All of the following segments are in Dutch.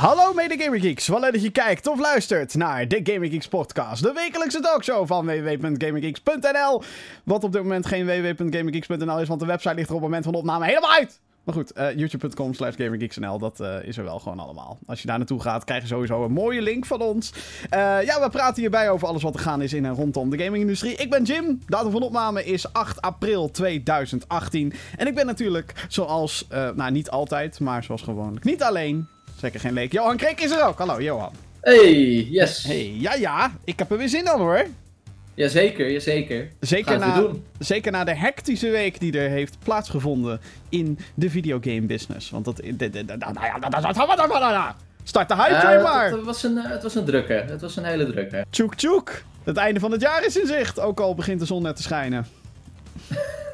Hallo mede Gamer Geeks, wat leuk dat je kijkt of luistert naar de Gamer Geeks podcast, de wekelijkse talkshow van www.gamergeeks.nl. Wat op dit moment geen www.gamergeeks.nl is, want de website ligt er op het moment van de opname helemaal uit. Maar goed, uh, youtube.com slash dat uh, is er wel gewoon allemaal. Als je daar naartoe gaat, krijg je sowieso een mooie link van ons. Uh, ja, we praten hierbij over alles wat er gaan is in en rondom de gamingindustrie. Ik ben Jim, datum van opname is 8 april 2018. En ik ben natuurlijk, zoals, nou niet altijd, maar zoals gewoonlijk, niet alleen. Zeker geen leek. Johan Kreek is er ook. Hallo, Johan. Hey, yes. Hey, ja, ja. Ik heb er weer zin in hoor. Jazeker, jazeker. Zeker na, zeker na de hectische week die er heeft plaatsgevonden in de videogame business. Want dat... Start de hype uh, maar. Het was, een, het was een drukke. Het was een hele drukke. Tjoek tjoek. Het einde van het jaar is in zicht. Ook al begint de zon net te schijnen.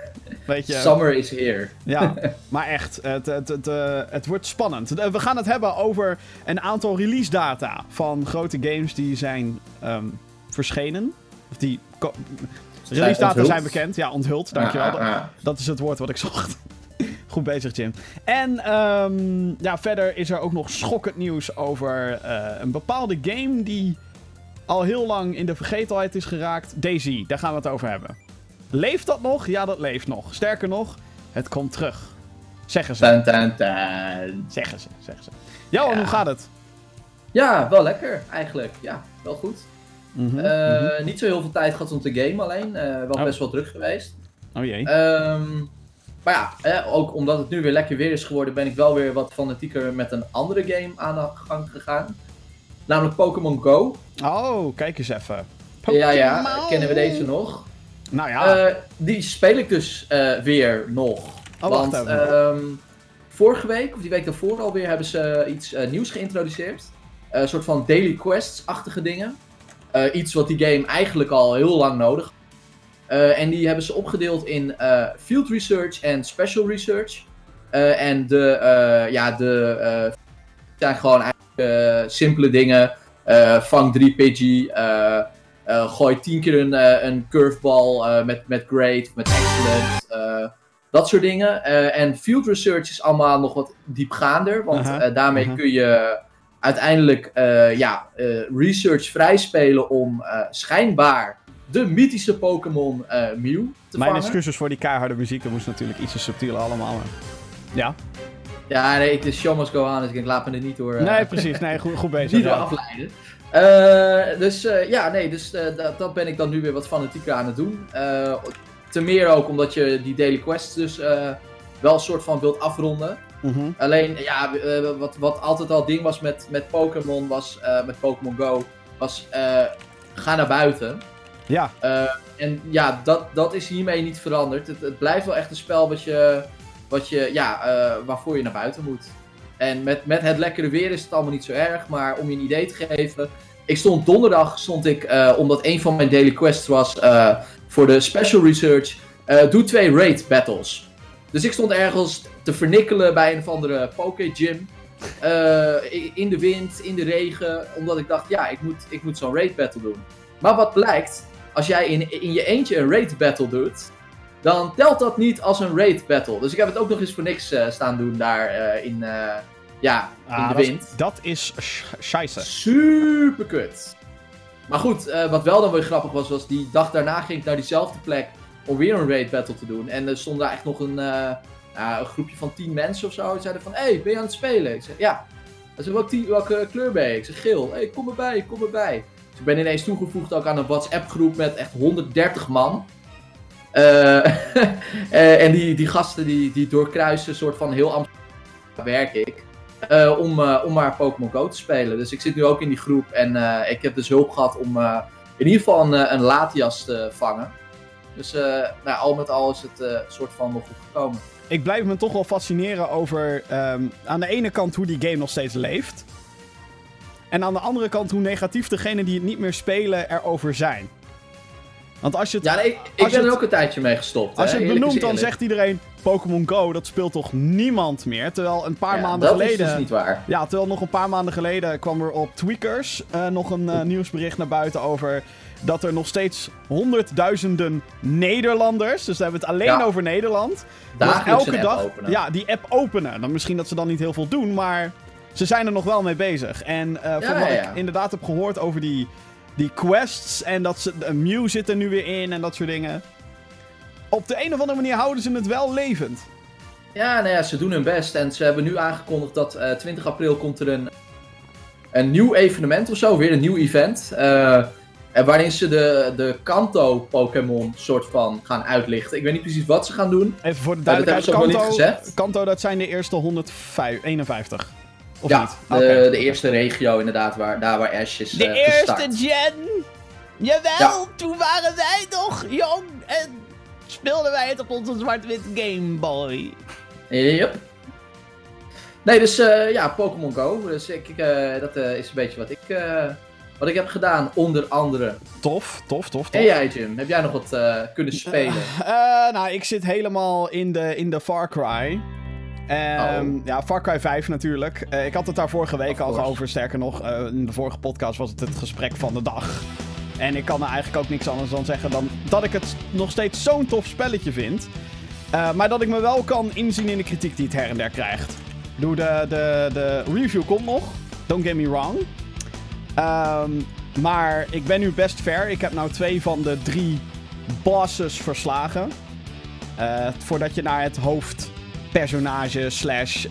Weet je, Summer is here. Ja, maar echt, het, het, het, uh, het wordt spannend. We gaan het hebben over een aantal release data van grote games die zijn um, verschenen. Of die. Release data zijn bekend. Ja, onthuld, dankjewel. Ah, ah, ah. Dat is het woord wat ik zocht. Goed bezig, Jim. En um, ja, verder is er ook nog schokkend nieuws over uh, een bepaalde game die al heel lang in de vergetelheid is geraakt. Daisy, daar gaan we het over hebben. Leeft dat nog? Ja, dat leeft nog. Sterker nog, het komt terug. Zeggen ze. Tan, tan, tan. Zeggen ze, zeggen ze. Johan, ja. hoe gaat het? Ja, wel lekker eigenlijk. Ja, wel goed. Mm -hmm, uh, mm -hmm. Niet zo heel veel tijd gehad om te gamen alleen. Uh, wel oh. best wel druk geweest. Oh jee. Um, maar ja, eh, ook omdat het nu weer lekker weer is geworden, ben ik wel weer wat fanatieker met een andere game aan de gang gegaan. Namelijk Pokémon Go. Oh, kijk eens even. Pokemon. Ja, ja, kennen we deze nog? Nou ja. Uh, die speel ik dus uh, weer nog. Oh, Want um, vorige week, of die week daarvoor alweer, hebben ze iets uh, nieuws geïntroduceerd. Een soort van daily quests-achtige dingen. iets wat die game eigenlijk al heel lang nodig en die hebben ze opgedeeld in field research en special research. en de, ja, de zijn gewoon eigenlijk simpele dingen. vang 3 Pidgey, uh, gooi tien keer een, uh, een curveball uh, met, met great, met excellent. dat soort dingen. en field research is allemaal nog wat diepgaander. Want -huh. daarmee -huh. kun je uiteindelijk ja, research vrijspelen om schijnbaar de mythische Pokémon Mew te Mijn excuses voor die keiharde muziek. Dat moest natuurlijk iets subtieler allemaal. Ja. Ja, nee, de show must go on, dus ik laat me er niet door... nee, precies. Nee, goed, goed bezig. niet door afleiden. Uh, dus uh, ja, nee, dus uh, dat, dat, ben ik dan nu weer wat fanatieker aan het doen. ten meer ook omdat je die daily quests dus wel een soort van wilt afronden. Mm -hmm. Alleen, ja, wat, wat altijd al ding was met, met Pokémon, was met Pokémon Go, was ga naar buiten. Ja. en ja, dat, dat is hiermee niet veranderd. Het, het blijft wel echt een spel wat je, wat je, ja, waarvoor je naar buiten moet. En met, met het lekkere weer is het allemaal niet zo erg. Maar om je een idee te geven. Ik stond donderdag, stond ik, uh, omdat een van mijn daily quests was uh, voor de special research. Uh, doe twee raid battles. Dus ik stond ergens te vernikkelen bij een of andere poke gym. in de wind, in de regen. Omdat ik dacht, ja, ik moet, ik moet zo'n raid battle doen. Maar wat blijkt, als jij in, in je eentje een raid battle doet, dan telt dat niet als een raid battle. Dus ik heb het ook nog eens voor niks uh, staan doen daar uh, in, uh, ja, ah, in de wind. Dat is scheisse. Super kut. Maar goed, wat wel dan weer grappig was, was die dag daarna ging ik naar diezelfde plek om weer een raid battle te doen. En er stond daar echt nog een, een groepje van tien mensen of zo. Die zeiden van, hé, hey, ben je aan het spelen? Ik zei, ja. Ze zei, welke, welke kleur ben je? Ik zeg, geel. Hé, hey, kom erbij, kom erbij. Dus ik ben ineens toegevoegd ook aan een WhatsApp groep met echt 130 man. Uh, en die, die gasten die, die doorkruisen soort van heel Amsterdam werk ik. Uh, om, om maar Pokémon Go te spelen. Dus ik zit nu ook in die groep en ik heb dus hulp gehad om in ieder geval een, een Latias te vangen. Dus nou, al met al is het soort van nog goed gekomen. Ik blijf me toch wel fascineren over um, aan de ene kant hoe die game nog steeds leeft. En aan de andere kant hoe negatief degenen die het niet meer spelen erover zijn. Want als je het, ja, nee, ik, ik ben er ook een tijdje mee gestopt. Als je het benoemt, dan zegt iedereen: Pokémon Go, dat speelt toch niemand meer? Terwijl een paar maanden geleden. Dat is dus niet waar. Ja, terwijl nog een paar maanden geleden kwam er op Tweakers uh, nog een uh, nieuwsbericht naar buiten over. Dat er nog steeds honderdduizenden Nederlanders, dus daar hebben we het alleen ja. over Nederland. Elke dag. Ja, die app openen. Dan misschien dat ze dan niet heel veel doen, maar ze zijn er nog wel mee bezig. En uh, van wat ik inderdaad heb gehoord over die, die quests en dat ze, uh, Mew zit er nu weer in en dat soort dingen. Op de een of andere manier houden ze het wel levend. Ja, nou ja, ze doen hun best. En ze hebben nu aangekondigd dat uh, 20 april komt er een, een nieuw evenement of zo. Weer een nieuw event. Uh, waarin ze de, de Kanto-Pokémon soort van gaan uitlichten. Ik weet niet precies wat ze gaan doen. Even voor de duidelijkheid, Kanto. Kanto, dat zijn de eerste 151. Of ja, niet? De, okay. de, eerste regio inderdaad, waar, daar waar Ash is De uh, eerste gen! Jawel, ja. toen waren wij nog jong en speelden wij het op onze zwart-wit Game Boy. Yep. Nee, dus uh, ja, Pokémon Go. Dus ik, uh, dat uh, is een beetje wat ik, wat ik heb gedaan, onder andere. Tof, tof, tof, tof. En jij, Jim? Heb jij nog wat kunnen spelen? nou, ik zit helemaal in de, in de Far Cry. Um, oh. Ja, Far Cry 5 natuurlijk. ik had het daar vorige week al over. Sterker nog, in de vorige podcast was het het gesprek van de dag. En ik kan er eigenlijk ook niks anders dan zeggen dan dat ik het nog steeds zo'n tof spelletje vind. Uh, maar dat ik me wel kan inzien in de kritiek die het her en der krijgt. Doe de, de, de review komt nog. Don't get me wrong. Um, maar ik ben nu best ver. Ik heb nou twee van de drie bosses verslagen. Voordat je naar het hoofdpersonage slash uh,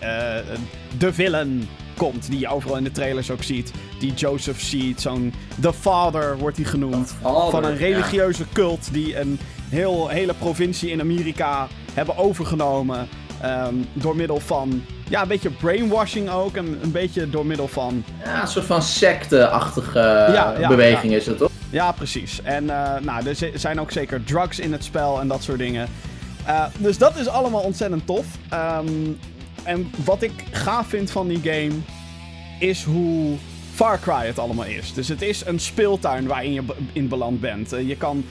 de villain komt. Die je overal in de trailers ook ziet. Die Joseph ziet. Zo'n The Father wordt hij genoemd. Father, van een religieuze ja. cult die een heel, hele provincie in Amerika hebben overgenomen. Um, door middel van. Ja, een beetje brainwashing ook. En een beetje door middel van. Ja, een soort van secte-achtige ja, ja, beweging is het toch? Ja, precies. En uh, nou, er zijn ook zeker drugs in het spel en dat soort dingen. Uh, dus dat is allemaal ontzettend tof. Um, en wat ik gaaf vind van die game. is hoe Far Cry het allemaal is. Dus het is een speeltuin waarin je in beland bent. Uh, je kan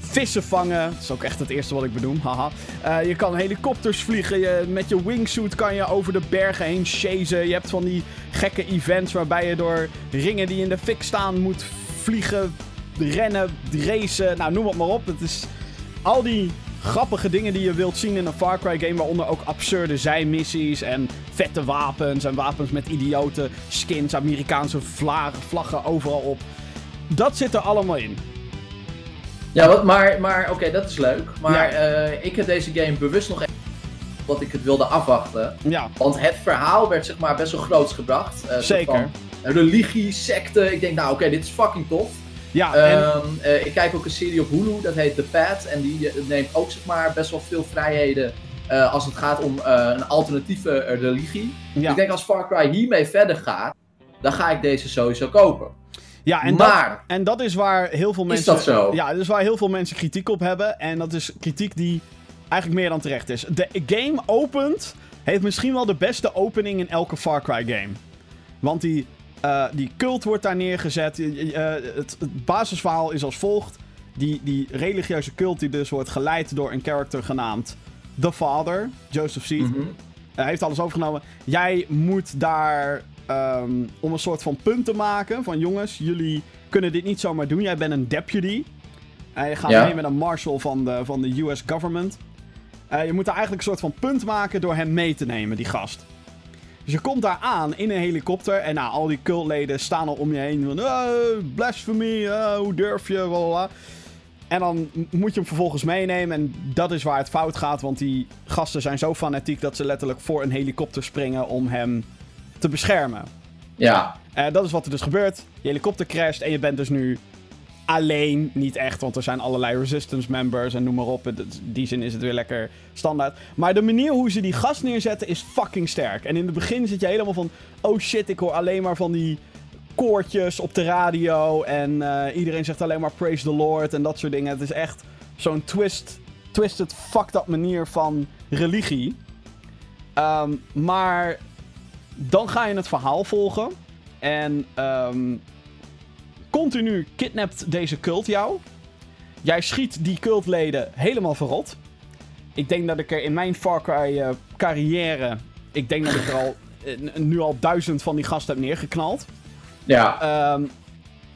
vissen vangen. Dat is ook echt het eerste wat ik bedoel. Haha. Uh, je kan helikopters vliegen. Je, met je wingsuit kan je over de bergen heen chasen. Je hebt van die gekke events waarbij je door ringen die in de fik staan moet vliegen, rennen, racen. Nou, noem het maar op. Het is al die grappige dingen die je wilt zien in een Far Cry game. Waaronder ook absurde zijmissies en vette wapens. En wapens met idiote skins, Amerikaanse vlaggen, vlaggen overal op. Dat zit er allemaal in. Ja, wat, maar, maar oké, okay, dat is leuk. Maar ja. uh, ik heb deze game bewust nog even wat ik het wilde afwachten. Ja. Want het verhaal werd zeg maar best wel groots gebracht. Uh, Zeker. religie, secte. Ik denk, nou oké, okay, dit is fucking tof. Ja, en... um, uh, ik kijk ook een serie op Hulu, dat heet The Pad. En die neemt ook zeg maar best wel veel vrijheden als het gaat om een alternatieve religie. Ja. Ik denk als Far Cry hiermee verder gaat, dan ga ik deze sowieso kopen. Ja, en, maar, dat, en dat is waar heel veel mensen. Is dat zo? Ja, dat is waar heel veel mensen kritiek op hebben. En dat is kritiek die eigenlijk meer dan terecht is. De game opent. Heeft misschien wel de beste opening in elke Far Cry game. Want die, uh, die cult wordt daar neergezet. Uh, het, het basisverhaal is als volgt. Die, die religieuze cult die dus wordt geleid door een character genaamd The Father, Joseph Seed. Mm -hmm. Hij heeft alles overgenomen. Jij moet daar Um, om een soort van punt te maken van jongens, jullie kunnen dit niet zomaar doen. Jij bent een deputy. Uh, je gaat ja. mee met een marshal van de, van de US government. Uh, je moet daar eigenlijk een soort van punt maken door hem mee te nemen, die gast. Dus je komt daar aan in een helikopter en nou, al die cultleden staan al om je heen. Van, oh, blasphemy, oh, hoe durf je, blablabla. En dan moet je hem vervolgens meenemen. En dat is waar het fout gaat. Want die gasten zijn zo fanatiek dat ze letterlijk voor een helikopter springen om hem te beschermen. Ja. Uh, dat is wat er dus gebeurt. Je helikopter crasht en je bent dus nu alleen. Niet echt, want er zijn allerlei resistance members en noem maar op. In die zin is het weer lekker standaard. Maar de manier hoe ze die gas neerzetten is fucking sterk. En in het begin zit je helemaal van... Oh shit, ik hoor alleen maar van die koortjes op de radio. En uh, iedereen zegt alleen maar praise the Lord en dat soort dingen. Het is echt zo'n twist, twisted, fucked up manier van religie. Um, maar dan ga je het verhaal volgen. En um, continu kidnapt deze cult jou. Jij schiet die cultleden helemaal verrot. Ik denk dat ik er in mijn Far Cry uh, carrière... Ik denk dat ik er al uh, nu al duizend van die gasten heb neergeknald. Ja, um,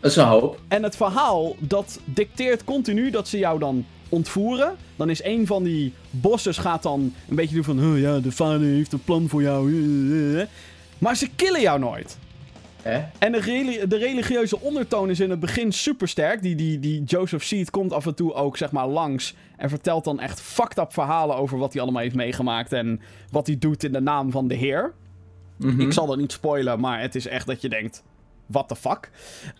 dat is een hoop. En het verhaal, dat dicteert continu dat ze jou dan ontvoeren. Dan is een van die bosses gaat dan een beetje doen van... Oh ja, de vader heeft een plan voor jou. Maar ze killen jou nooit. Hè? En de, reli- de religieuze ondertoon is in het begin super sterk. Die, die, die Joseph Seed komt af en toe ook zeg maar langs. En vertelt dan echt fucked up verhalen over wat hij allemaal heeft meegemaakt. En wat hij doet in de naam van de Heer. Mhm. Ik zal dat niet spoilen, maar het is echt dat je denkt: what the fuck?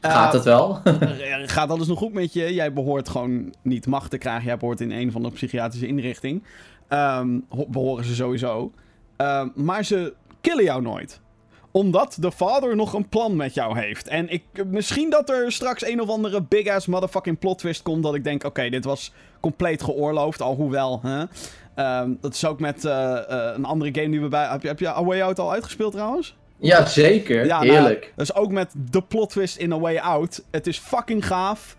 Eh, Gaat het wel? eh, Gaat alles nog goed met je? Jij behoort gewoon niet macht te krijgen. Jij behoort in een van de psychiatrische inrichting. Ehm, ho- behoren ze sowieso. Ehm, maar ze killen jou nooit omdat de vader nog een plan met jou heeft. En ik, misschien dat er straks een of andere big ass motherfucking plot twist komt. Dat ik denk: oké, dit was compleet geoorloofd. Alhoewel, hè. Ehm, dat is ook met eh, eh, een andere game die we bij. Heb je, heb je A Way Out al uitgespeeld trouwens? ja, zeker. Ja, nou, Heerlijk. dus ook met de plot twist in A Way Out. Het is fucking gaaf.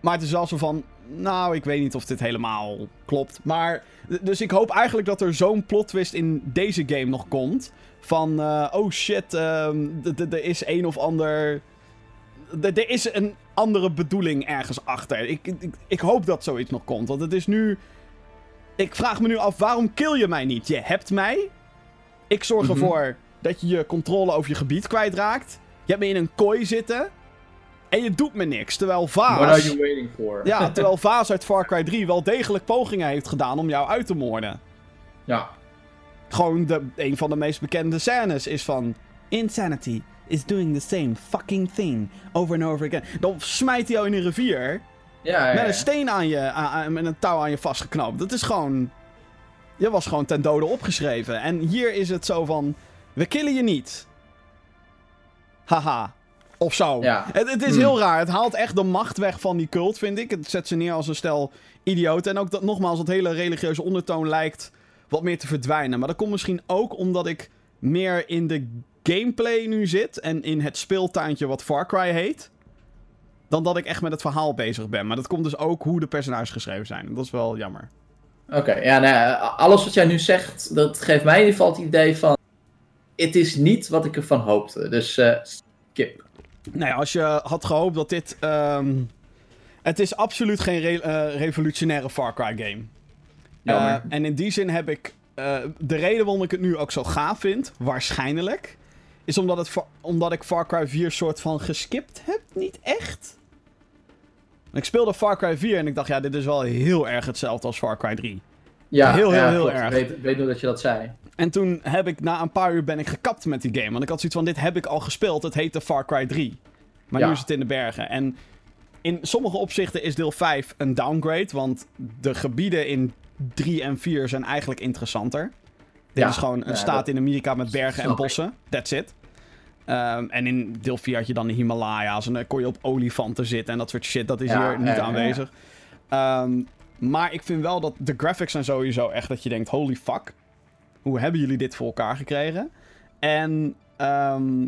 Maar het is wel zo van. Nou, ik weet niet of dit helemaal klopt. Maar. Dus ik hoop eigenlijk dat er zo'n plot twist in deze game nog komt. Van. eh, oh shit, ehm, er is een of ander. Er is een andere bedoeling ergens achter. Ik, ik, ik hoop dat zoiets nog komt. Want het is nu. Ik vraag me nu af, waarom kill je mij niet? Je hebt mij. Ik zorg Mhm. ervoor dat je je controle over je gebied kwijtraakt. Je hebt me in een kooi zitten. En je doet me niks. Terwijl What are Vaas. you waiting for? Ja, terwijl Vaas uit Far Cry 3 wel degelijk pogingen heeft gedaan om jou uit te moorden. Ja. Gewoon de, een van de meest bekende scènes is van. Insanity is doing the same fucking thing over and over again. Dan smijt hij jou in een rivier. Ja, ja, Met een steen aan je, aan- met een touw aan je vastgeknoopt. Dat is gewoon. Je was gewoon ten dode opgeschreven. En hier is het zo van. We killen je niet. Haha. Of zo. Ja. Het, het is Hmm. heel raar. Het haalt echt de macht weg van die cult, vind ik. Het zet ze neer als een stel idioten. En ook dat nogmaals, dat hele religieuze ondertoon lijkt wat meer te verdwijnen. Maar dat komt misschien ook omdat ik meer in de gameplay nu zit. En in het speeltuintje wat Far Cry heet. Dan dat ik echt met het verhaal bezig ben. Maar dat komt dus ook hoe de personages geschreven zijn. En dat is wel jammer. Oké, ja, nou, ja, alles wat jij nu zegt, dat geeft mij in ieder geval het idee van... Het is niet wat ik ervan hoopte, dus eh skip. Nou ja, als je had gehoopt dat dit... ehm, Het is absoluut geen re- eh, revolutionaire Far Cry game. Eh, en in die zin heb ik... eh, de reden waarom ik het nu ook zo gaaf vind, waarschijnlijk... Is omdat, het, omdat ik Far Cry 4 soort van geskipt heb. Niet echt. Ik speelde Far Cry 4 en ik dacht, ja, dit is wel heel erg hetzelfde als Far Cry 3. ja, heel, heel, ja, heel erg. Ik weet, weet nog dat je dat zei. En toen heb ik, na een paar uur ben ik gekapt met die game. Want ik had zoiets van, dit heb ik al gespeeld. Het heette Far Cry 3. Maar Ja. nu is het in de bergen. En in sommige opzichten is deel 5 een downgrade. Want de gebieden in 3 en 4 zijn eigenlijk interessanter. Dit Ja, is gewoon een ja, staat dat in Amerika met bergen en bossen. That's it. Ehm, en in deel 4 had je dan de Himalaya's. En dan kon je op olifanten zitten en dat soort shit. Dat is Ja, hier niet ja, ja. aanwezig. Ehm, maar ik vind wel dat de graphics zijn sowieso echt dat je denkt: holy fuck. Hoe hebben jullie dit voor elkaar gekregen? En ehm,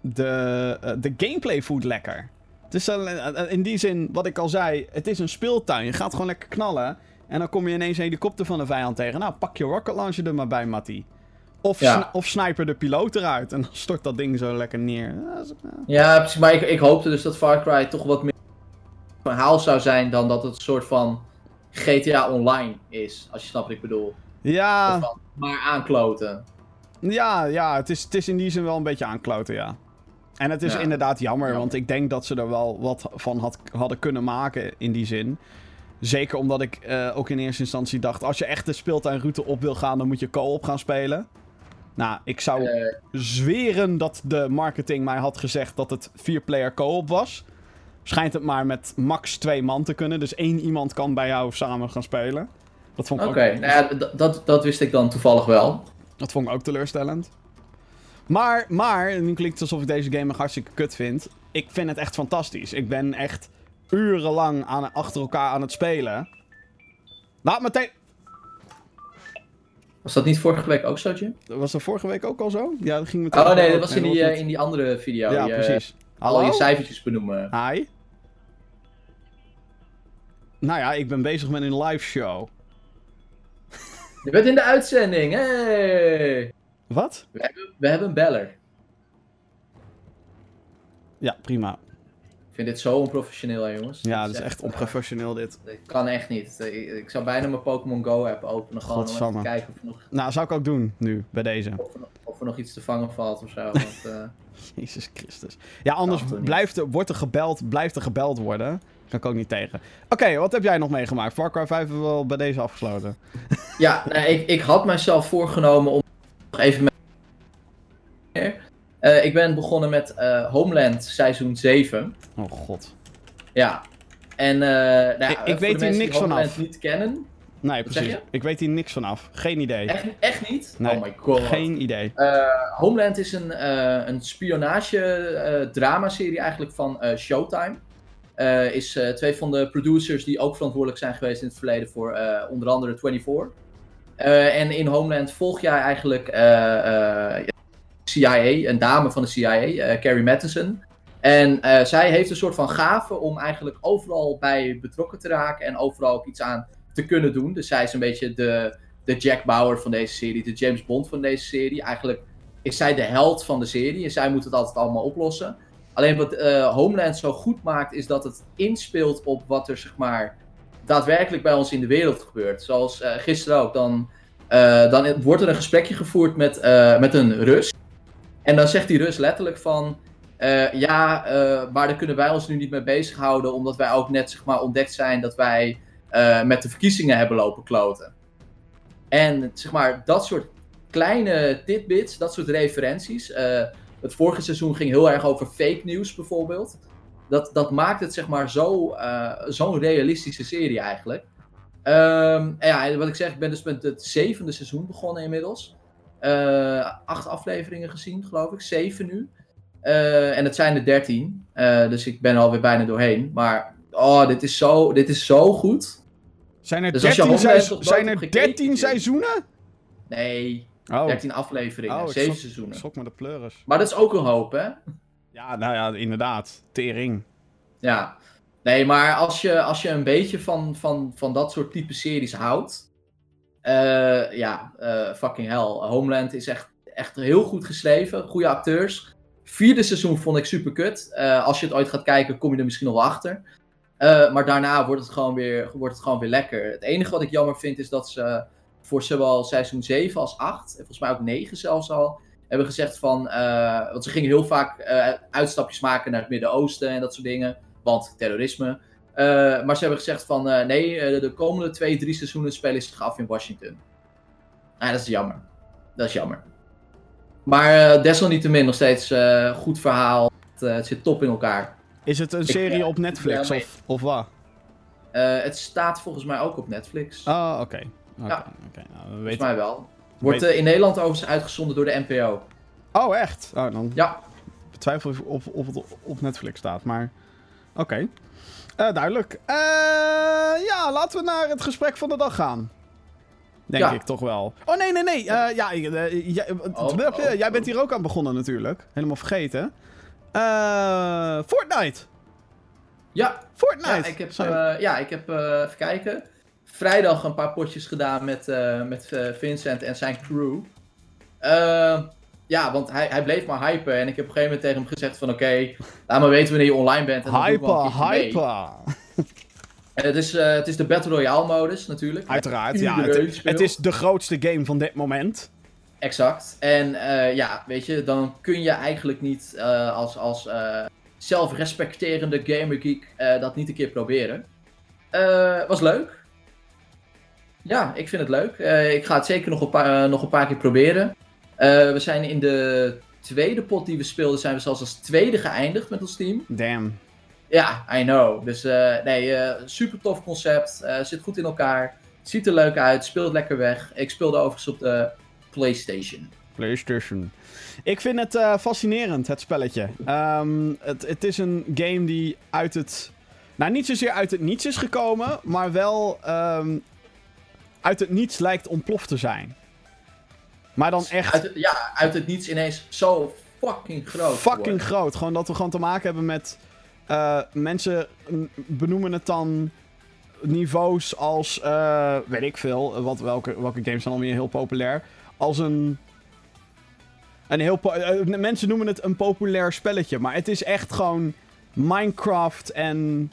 de, eh, de gameplay voelt lekker. Het is eh, eh, in die zin, wat ik al zei, het is een speeltuin. Je gaat gewoon lekker knallen. En dan kom je ineens een helikopter van de vijand tegen. Nou, pak je rocket launcher er maar bij, Matty. Of, Ja. sni- of sniper de piloot eruit. En dan stort dat ding zo lekker neer. Ja, precies, maar ik, ik hoopte dus dat Far Cry toch wat meer verhaal zou zijn dan dat het een soort van GTA Online is, als je snapt wat ik bedoel. Ja, maar aankloten. ja, ja het, is, het is in die zin wel een beetje aankloten, ja. En het is Ja. inderdaad jammer, Jammer. want ik denk dat ze er wel wat van had, hadden kunnen maken in die zin. Zeker omdat ik eh, ook in eerste instantie dacht, als je echt de speeltuinroute op wil gaan, dan moet je co-op gaan spelen. Nou, ik zou Eh, zweren dat de marketing mij had gezegd dat het 4-player co-op was. Schijnt het maar met max twee man te kunnen, dus één iemand kan bij jou samen gaan spelen. Dat vond ik, Oké, ook, nou ja, dat, dat wist ik dan toevallig wel. dat vond ik ook teleurstellend. Maar, maar, nu klinkt het alsof ik deze game nog hartstikke kut vind. Ik vind het echt fantastisch. Ik ben echt urenlang aan, achter elkaar aan het spelen. Laat meteen... Was dat niet vorige week ook zo, Jim? Was dat vorige week ook al zo? Ja, dat ging meteen... Oh nee, dat was in die, eh, niet. in die andere video. Ja, eh, precies. Al je cijfertjes benoemen. Hi. Nou ja, ik ben bezig met een live show. Je bent in de uitzending, hey! Wat? We hebben, we hebben een beller. Ja, prima. Ik vind dit zo onprofessioneel, hè, jongens. Ja, Dit dat is echt onprofessioneel dit. Dit kan echt niet. Ik, zou bijna mijn Pokémon Go app openen. Gewoon om te kijken of er nog, Nou, zou ik ook doen nu, bij deze. of er nog, of of er nog iets te vangen valt of zo. Want, eh, Jezus Christus. Ja, anders blijft er, wordt er gebeld, blijft er gebeld worden. Kan ik ook niet tegen. Oké, wat heb jij nog meegemaakt? Far Cry 5 hebben we wel bij deze afgesloten. ja, nee, ik, ik had mijzelf voorgenomen om nog even met. Eh, ik ben begonnen met eh, Homeland seizoen 7. Oh god. Ja. En eh nou, Ik- weet hier niks die Homeland vanaf. niet kennen. Nee, precies. Ik weet hier niks vanaf. Geen idee. Echt, echt niet? Nee, Oh my god. Geen idee. Homeland is een, een spionage-drama-serie eigenlijk van Showtime. Eh, is eh, twee van de producers die ook verantwoordelijk zijn geweest in het verleden voor eh, onder andere 24. Eh, en in Homeland volg jij eigenlijk CIA, een dame van de CIA, Carrie Matheson. En zij heeft een soort van gave om eigenlijk overal bij betrokken te raken en overal ook iets aan te kunnen doen. Dus zij is een beetje de, de Jack Bauer van deze serie, de James Bond van deze serie. Eigenlijk is zij de held van de serie en zij moet het altijd allemaal oplossen. Alleen wat eh, Homeland zo goed maakt, is dat het inspeelt op wat er zeg maar daadwerkelijk bij ons in de wereld gebeurt. Zoals eh, gisteren ook, dan, eh, dan wordt er een gesprekje gevoerd met, met een Rus. En dan zegt die Rus letterlijk van, ja, maar daar kunnen wij ons nu niet mee bezighouden, omdat wij ook net zeg maar ontdekt zijn dat wij met de verkiezingen hebben lopen kloten. En zeg maar, dat soort kleine tidbits, dat soort referenties. Het vorige seizoen ging heel erg over fake news bijvoorbeeld. Dat, dat maakt het zeg maar zo, eh, zo'n realistische serie eigenlijk. Ehm, en ja, wat ik zeg, ik ben dus met het zevende seizoen begonnen inmiddels. Eh, acht afleveringen gezien, geloof ik. Zeven nu. Eh, en het zijn er dertien. Dus ik ben er alweer bijna doorheen. Maar, oh, dit is zo, dit is zo goed. Zijn er Dus als je 13, Homeland seizo- nog nooit zijn er hebt gekeken, 13 je- seizoenen? Nee, Oh, 13 afleveringen, Oh, ik zeven schrok- seizoenen. schok me de pleuris. Maar dat is ook een hoop, hè? Ja, nou ja, inderdaad. Tering. Ja. Nee, maar als je, als je een beetje van, van, van dat soort type series houdt. eh, ja, eh, fucking hell. Homeland is echt, echt heel goed geschreven. Goede acteurs. Vierde seizoen vond ik super kut. Eh, als je het ooit gaat kijken, kom je er misschien nog wel achter. Maar daarna wordt het, gewoon weer, wordt het gewoon weer lekker. Het enige wat ik jammer vind is dat ze voor zowel seizoen 7 als 8, en volgens mij ook 9 zelfs al, hebben gezegd van. eh, want ze gingen heel vaak eh, uitstapjes maken naar het Midden-Oosten en dat soort dingen. Want terrorisme. Eh, maar ze hebben gezegd van nee, de komende twee, drie seizoenen spelen zich af in Washington. Nou, dat is jammer. Dat is jammer. Maar desalniettemin nog steeds goed verhaal. Het, het zit top in elkaar. Is het een serie op Netflix of, of wat? Het staat volgens mij ook op Netflix. Oh, oké. Ja. oké. Nou, we volgens weten... mij wel. Wordt weet- eh, in Nederland overigens uitgezonden door de NPO. Oh, echt? Oh, dan Ja, betwijfel ik of, of het op Netflix staat, maar... Oké. Eh, duidelijk. Eh, ja, laten we naar het gesprek van de dag gaan. Denk Ja. ik toch wel. Oh, nee, nee, nee. Ja, jij, Oh, jij oh, bent oh. hier ook aan begonnen natuurlijk. Helemaal vergeten. Fortnite. ja, Fortnite. ja, ik heb, ja, ik heb even kijken. Vrijdag een paar potjes gedaan met, eh, met eh, Vincent en zijn crew. Eh, ja, want hij, hij bleef maar hypen. En ik heb op een gegeven moment tegen hem gezegd van... Oké, laat maar weten wanneer je online bent. En Hyper, hyper. En het is, eh, het is de Battle Royale modus natuurlijk. Uiteraard, ja. Het, is de grootste game van dit moment. Exact. En ja, weet je, dan kun je eigenlijk niet als, als zelfrespecterende gamergeek dat niet een keer proberen. Was leuk. Ja, ik vind het leuk. Eh, ik ga het zeker nog een paar, eh, nog een paar keer proberen. Eh, we zijn in de tweede pot die we speelden, zijn we zelfs als tweede geëindigd met ons team. Damn. Ja, I know. Dus nee, super tof concept. Zit goed in elkaar. Ziet er leuk uit. Speelt lekker weg. Ik speelde overigens op de PlayStation. PlayStation. Ik vind het fascinerend, het spelletje. Ehm, het, het is een game die uit het... Nou, niet zozeer uit het niets is gekomen, maar wel ehm, uit het niets lijkt ontploft te zijn. Maar dan echt Uit het, ja, uit het niets ineens zo fucking groot. fucking groot. Gewoon dat we gewoon te maken hebben met... eh, mensen benoemen het dan niveaus als... eh, weet ik veel, wat, welke, welke games zijn alweer heel populair. Als een... Een heel eh, mensen noemen het een populair spelletje, maar het is echt gewoon Minecraft en,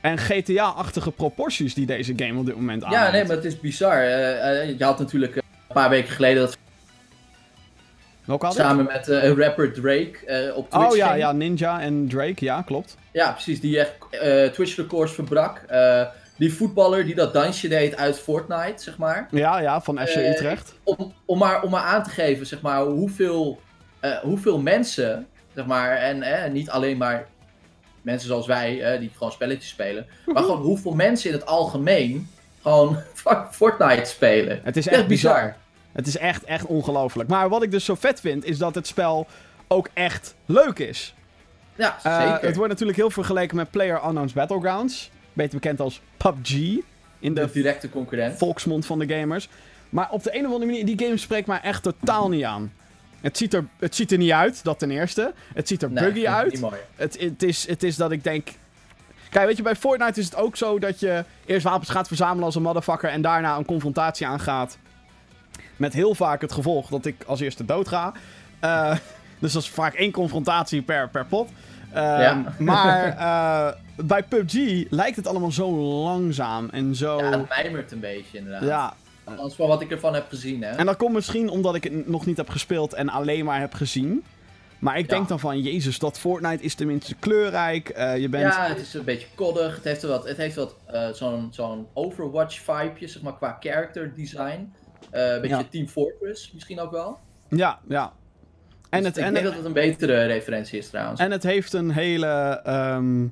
en GTA-achtige proporties die deze game op dit moment aanneemt. Ja, nee, maar het is bizar. Eh, je had natuurlijk eh, een paar weken geleden dat Welke ik? Samen met eh, rapper Drake op Twitch Oh ja, ging. ja, Ninja en Drake, ja, klopt. Ja, precies. Die echt Twitch-records verbrak. Die voetballer die dat dansje deed uit Fortnite, zeg maar. Ja, ja, van FC Utrecht. Om, om, maar, om maar aan te geven, zeg maar, hoeveel, hoeveel mensen, zeg maar, en niet alleen maar mensen zoals wij, eh, die gewoon spelletjes spelen, maar gewoon hoeveel mensen in het algemeen gewoon Fortnite spelen. Het is Echt echt bizar. bizar. Het is echt, echt ongelooflijk. Maar wat ik dus zo vet vind, is dat het spel ook echt leuk is. Ja, Eh, zeker. het wordt natuurlijk heel vergeleken met Player Unknown's Battlegrounds. Beter bekend als PUBG. In de de directe concurrent. volksmond van de gamers. Maar op de een of andere manier, die game spreekt mij echt totaal niet aan. Het ziet, er, het ziet er niet uit, dat ten eerste. Het ziet er Nee, buggy uit. Het, het, is, het is dat ik denk... Kijk, weet je, bij Fortnite is het ook zo dat je eerst wapens gaat verzamelen als een motherfucker... en daarna een confrontatie aangaat. Met heel vaak het gevolg dat ik als eerste dood ga. Eh, dus dat is vaak één confrontatie per, per pot. Ehm, Ja. Maar eh, bij PUBG lijkt het allemaal zo langzaam en zo... Ja, het mijmert een beetje inderdaad. ja, Van wat ik ervan heb gezien, hè. en dat komt misschien omdat ik het nog niet heb gespeeld en alleen maar heb gezien. Maar ik Ja. denk dan van, jezus, dat Fortnite is tenminste kleurrijk. Eh, je bent... Ja, het is een beetje koddig. Het heeft, wat, het heeft wat eh, zo'n zo'n Overwatch-vibeje, zeg maar, qua character design. Eh, een beetje Ja. Team Fortress misschien ook wel. Ja, ja. En, Dus het, ik en, denk het, dat het een betere referentie is trouwens. en het heeft een hele ehm,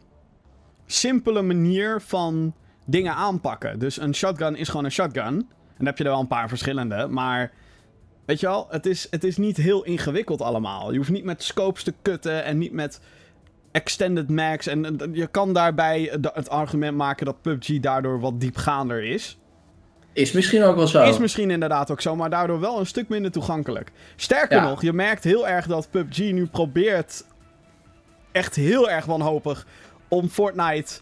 simpele manier van dingen aanpakken. Dus een shotgun is gewoon een shotgun. En dan heb je er wel een paar verschillende. Maar weet je wel, het is, het is niet heel ingewikkeld allemaal. Je hoeft niet met scopes te kutten en niet met extended max. En je kan daarbij het argument maken dat PUBG daardoor wat diepgaander is. Is misschien ook wel zo. Is misschien inderdaad ook zo, maar daardoor wel een stuk minder toegankelijk. Sterker Ja. nog, je merkt heel erg dat PUBG nu probeert echt heel erg wanhopig om Fortnite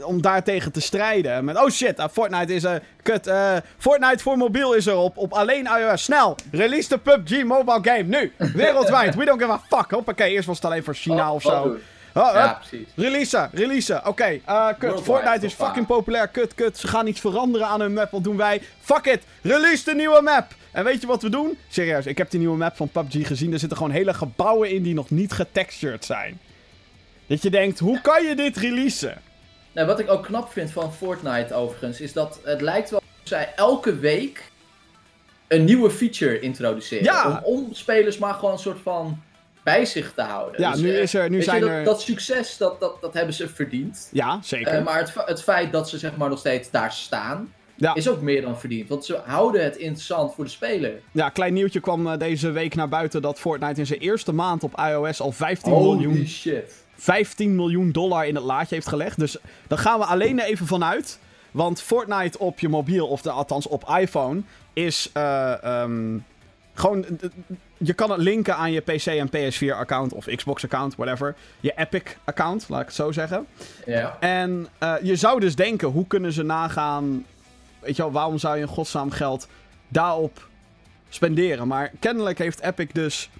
om daartegen te strijden. Met, oh shit, uh, Fortnite is... eh kut, eh, Fortnite voor mobiel is er op, op alleen iOS. Snel, release de PUBG mobile game, nu. Wereldwijd, we don't give a fuck. Hoppakee, eerst was het alleen voor China Oh, of zo. doen. Oh, Ja, hup, precies. Releasen, releasen. Oké, eh, kut. Worldwide, Fortnite is fucking populair. Kut, kut. Ze gaan iets veranderen aan hun map. Wat doen wij? Fuck it. Release de nieuwe map. En weet je wat we doen? Serieus, ik heb die nieuwe map van PUBG gezien. Er zitten gewoon hele gebouwen in die nog niet getextured zijn. Dat je denkt, hoe kan je dit releasen? Nou, wat ik ook knap vind van Fortnite overigens, is dat het lijkt wel of zij elke week een nieuwe feature introduceren. Ja. Om, om spelers maar gewoon een soort van bij zich te houden. Ja, Dus, nu, eh, is er, nu je, zijn dat, er... dat succes, dat, dat, dat hebben ze verdiend. Ja, zeker. Eh, maar het, het feit dat ze zeg maar nog steeds daar staan, Ja. is ook meer dan verdiend. Want ze houden het interessant voor de speler. Ja, klein nieuwtje kwam eh, deze week naar buiten dat Fortnite in zijn eerste maand op iOS al 15 miljoen Holy shit. 15 miljoen dollar in het laadje heeft gelegd. Dus daar gaan we alleen even vanuit. Want Fortnite op je mobiel, of de, althans op iPhone, is eh, ehm, gewoon. Je kan het linken aan je PC en PS4 account of Xbox account, whatever. Je Epic account, laat ik het zo zeggen. Ja. En eh, je zou dus denken, hoe kunnen ze nagaan. Weet je wel, waarom zou je in godsnaam geld daarop spenderen? Maar kennelijk heeft Epic dus.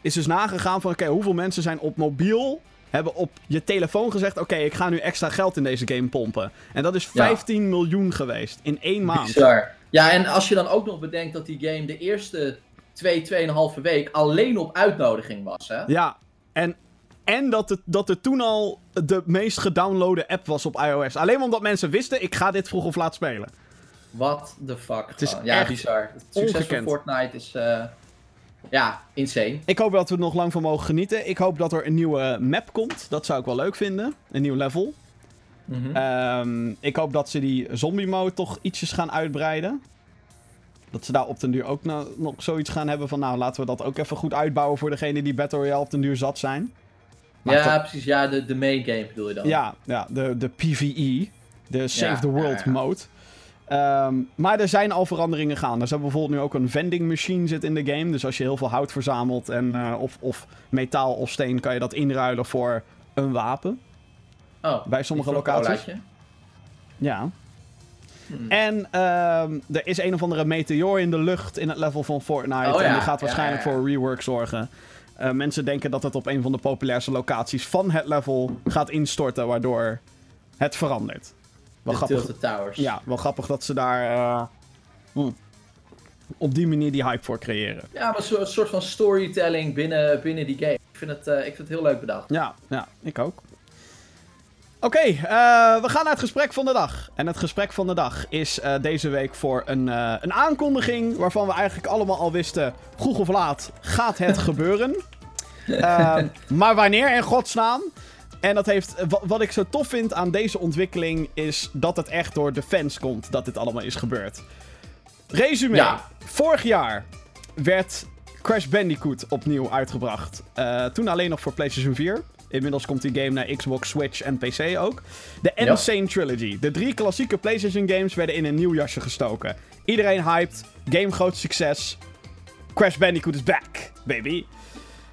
Is dus nagegaan van: oké, hoeveel mensen zijn op mobiel. Hebben op je telefoon gezegd: oké, ik ga nu extra geld in deze game pompen. En dat is Ja. 15 miljoen geweest in één maand. Bizar. Ja, en als je dan ook nog bedenkt dat die game de eerste 2, 2,5 week alleen op uitnodiging was, hè? Ja, en, en dat, het, dat het toen al de meest gedownloade app was op iOS. Alleen omdat mensen wisten: ik ga dit vroeg of laat spelen. What the fuck. Het is ja, bizar. Het succes ongekend. van Fortnite is, eh, ja, insane. Ik hoop dat we er nog lang van mogen genieten. Ik hoop dat er een nieuwe map komt. Dat zou ik wel leuk vinden. Een nieuw level. Mhm. Ehm, ik hoop dat ze die zombie mode toch ietsjes gaan uitbreiden. Dat ze daar op den duur ook na- nog zoiets gaan hebben van... Nou, laten we dat ook even goed uitbouwen voor degenen die Battle Royale op den duur zat zijn. Maar ja, dat- precies. Ja, de, de main game bedoel je dan. Ja, ja de, de PvE. De Save Ja, the World ja, ja. mode. Ehm, maar er zijn al veranderingen gaande. Ze hebben bijvoorbeeld nu ook een vending machine zit in de game. Dus als je heel veel hout verzamelt en, eh, of, of metaal of steen... kan je dat inruilen voor een wapen. Oh, Bij sommige locaties. Ja. Hmm. En ehm, er is een of andere meteor in de lucht in het level van Fortnite. Oh ja, En die gaat waarschijnlijk ja, ja. voor rework zorgen. Eh, mensen denken dat het op een van de populairste locaties van het level gaat instorten, waardoor het verandert. Wel De grappig, Tilted Towers. ja, wel grappig dat ze daar. eh, hm. op die manier die hype voor creëren. Ja, maar een soort van storytelling binnen, binnen die game. Ik vind, het, uh, ik vind het heel leuk bedacht. Ja, ja ik ook. Oké, okay, uh, we gaan naar het gesprek van de dag. En het gesprek van de dag is uh, deze week voor een, uh, een aankondiging waarvan we eigenlijk allemaal al wisten, vroeg of laat gaat het gebeuren. maar wanneer in godsnaam? En dat heeft, wat ik zo tof vind aan deze ontwikkeling is dat het echt door de fans komt dat dit allemaal is gebeurd. Resume. Ja. Vorig jaar werd Crash Bandicoot opnieuw uitgebracht. toen alleen nog voor PlayStation 4. Inmiddels komt die game naar Xbox, Switch en PC ook. De Insane Trilogy. De drie klassieke PlayStation games werden in een nieuw jasje gestoken. Iedereen hyped. Game groot succes. Crash Bandicoot is back, baby.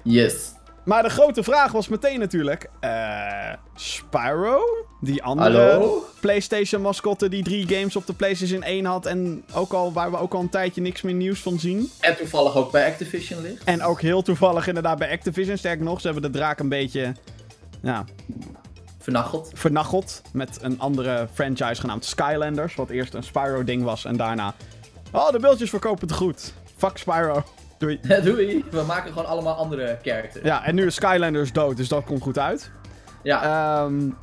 Yes. Maar de grote vraag was meteen natuurlijk... Uh, Spyro? Die andere PlayStation-mascotte die drie games op de PlayStation 1 had... en ook al, waar we ook al een tijdje niks meer nieuws van zien. En toevallig ook bij Activision ligt. En ook heel toevallig inderdaad bij Activision. Sterker nog, ze hebben de draak een beetje... Ja, Vernacheld. Vernacheld. Met een andere franchise genaamd Skylanders. Wat eerst een Spyro-ding was en daarna... Oh, de beeldjes verkopen te goed. Fuck Spyro. Doei. Doei. We maken gewoon allemaal andere characters. Ja, en nu is Skylanders dood, dus dat komt goed uit. Ja. Um,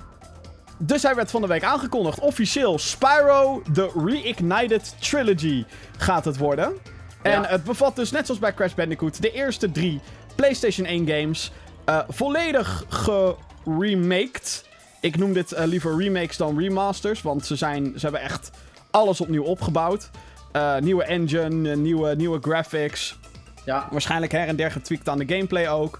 dus hij werd van de week aangekondigd. Officieel, Spyro The Reignited Trilogy gaat het worden. En het bevat dus, net zoals bij Crash Bandicoot, de eerste drie PlayStation 1 games. Uh, volledig geremaked. Ik noem dit uh, liever remakes dan remasters, want ze, zijn, ze hebben echt alles opnieuw opgebouwd. Uh, nieuwe engine, nieuwe, nieuwe graphics. Ja. Waarschijnlijk her en der getweakt aan de gameplay ook.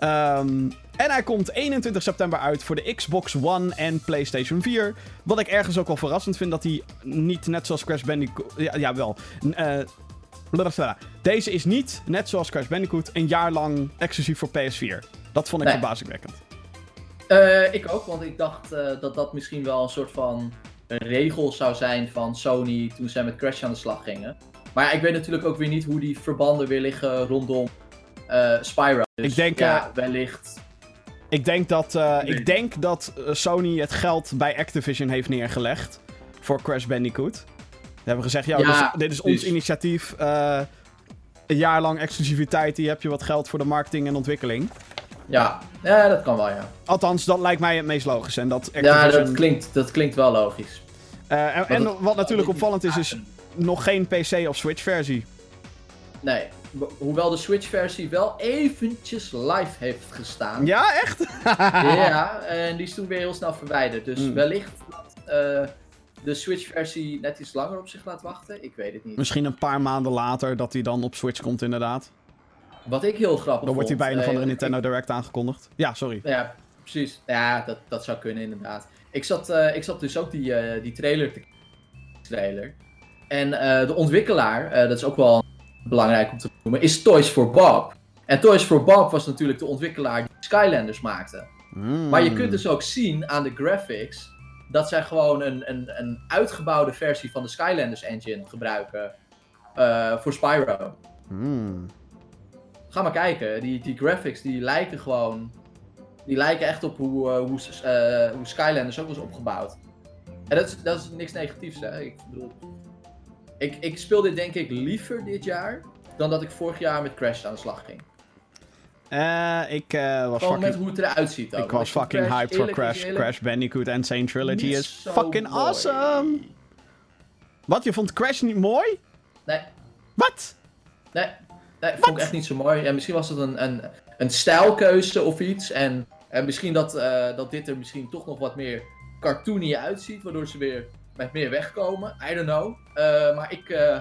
Um, en hij komt 21 september uit voor de Xbox One en PlayStation 4. Wat ik ergens ook wel verrassend vind dat hij niet net zoals Crash Bandicoot. Ja, ja wel. Uh, deze is niet, net zoals Crash Bandicoot, een jaar lang exclusief voor PS4. Dat vond ik nee. verbazingwekkend. Uh, ik ook, want ik dacht uh, dat dat misschien wel een soort van regel zou zijn van Sony toen zij met Crash aan de slag gingen. Maar ja, ik weet natuurlijk ook weer niet hoe die verbanden weer liggen rondom uh, Spyro. Dus ik denk, ja, wellicht. Ik denk dat, uh, ik denk dat Sony het geld bij Activision heeft neergelegd voor Crash Bandicoot. Ze hebben gezegd, ja, ja dit is ons dus... initiatief. Uh, een jaar lang exclusiviteit, hier heb je wat geld voor de marketing en ontwikkeling. Ja, ja dat kan wel, ja. Althans, dat lijkt mij het meest logisch. En dat Activision... Ja, dat klinkt, dat klinkt wel logisch. Uh, en, en wat natuurlijk opvallend is, is nog geen PC of Switch versie. Nee, hoewel de Switch versie wel eventjes live heeft gestaan. Ja, echt? ja, en die is toen weer heel snel verwijderd. Dus mm. wellicht dat uh, de Switch versie net iets langer op zich laat wachten. Ik weet het niet. Misschien een paar maanden later dat hij dan op Switch komt inderdaad. Wat ik heel grappig Dan wordt hij bij een of andere uh, Nintendo ik... Direct aangekondigd. Ja, sorry. Ja, precies. Ja, dat, dat zou kunnen inderdaad. Ik zat, uh, ik zat dus ook die, die trailer te trailer. En uh, de ontwikkelaar, uh, dat is ook wel belangrijk om te noemen, is Toys for Bob. En Toys for Bob was natuurlijk de ontwikkelaar die Skylanders maakte. Mm. Maar je kunt dus ook zien aan de graphics dat zij gewoon een, een, een uitgebouwde versie van de Skylanders engine gebruiken uh, voor Spyro. Mm. Ga maar kijken, die, die graphics die lijken gewoon, die lijken echt op hoe, hoe, hoe Skylanders ook was opgebouwd. En dat is, dat is niks negatiefs, hè. Ik bedoel... Ik, ik speel dit denk ik liever dit jaar... dan dat ik vorig jaar met Crash aan de slag ging. Uh, ik uh, was Gewoon fucking... met hoe het eruit ziet ook. Ik was fucking Crash, hyped voor Crash. Crash Bandicoot en Insane Trilogy is fucking mooi. awesome! Wat, je vond Crash niet mooi? Nee. Wat? Nee, nee vond ik echt niet zo mooi. Ja, misschien was het een, een, een stijlkeuze of iets. En, en misschien dat, uh, dat dit er misschien toch nog wat meer cartoony uitziet, waardoor ze weer met meer wegkomen. I don't know. Uh, maar ik, uh,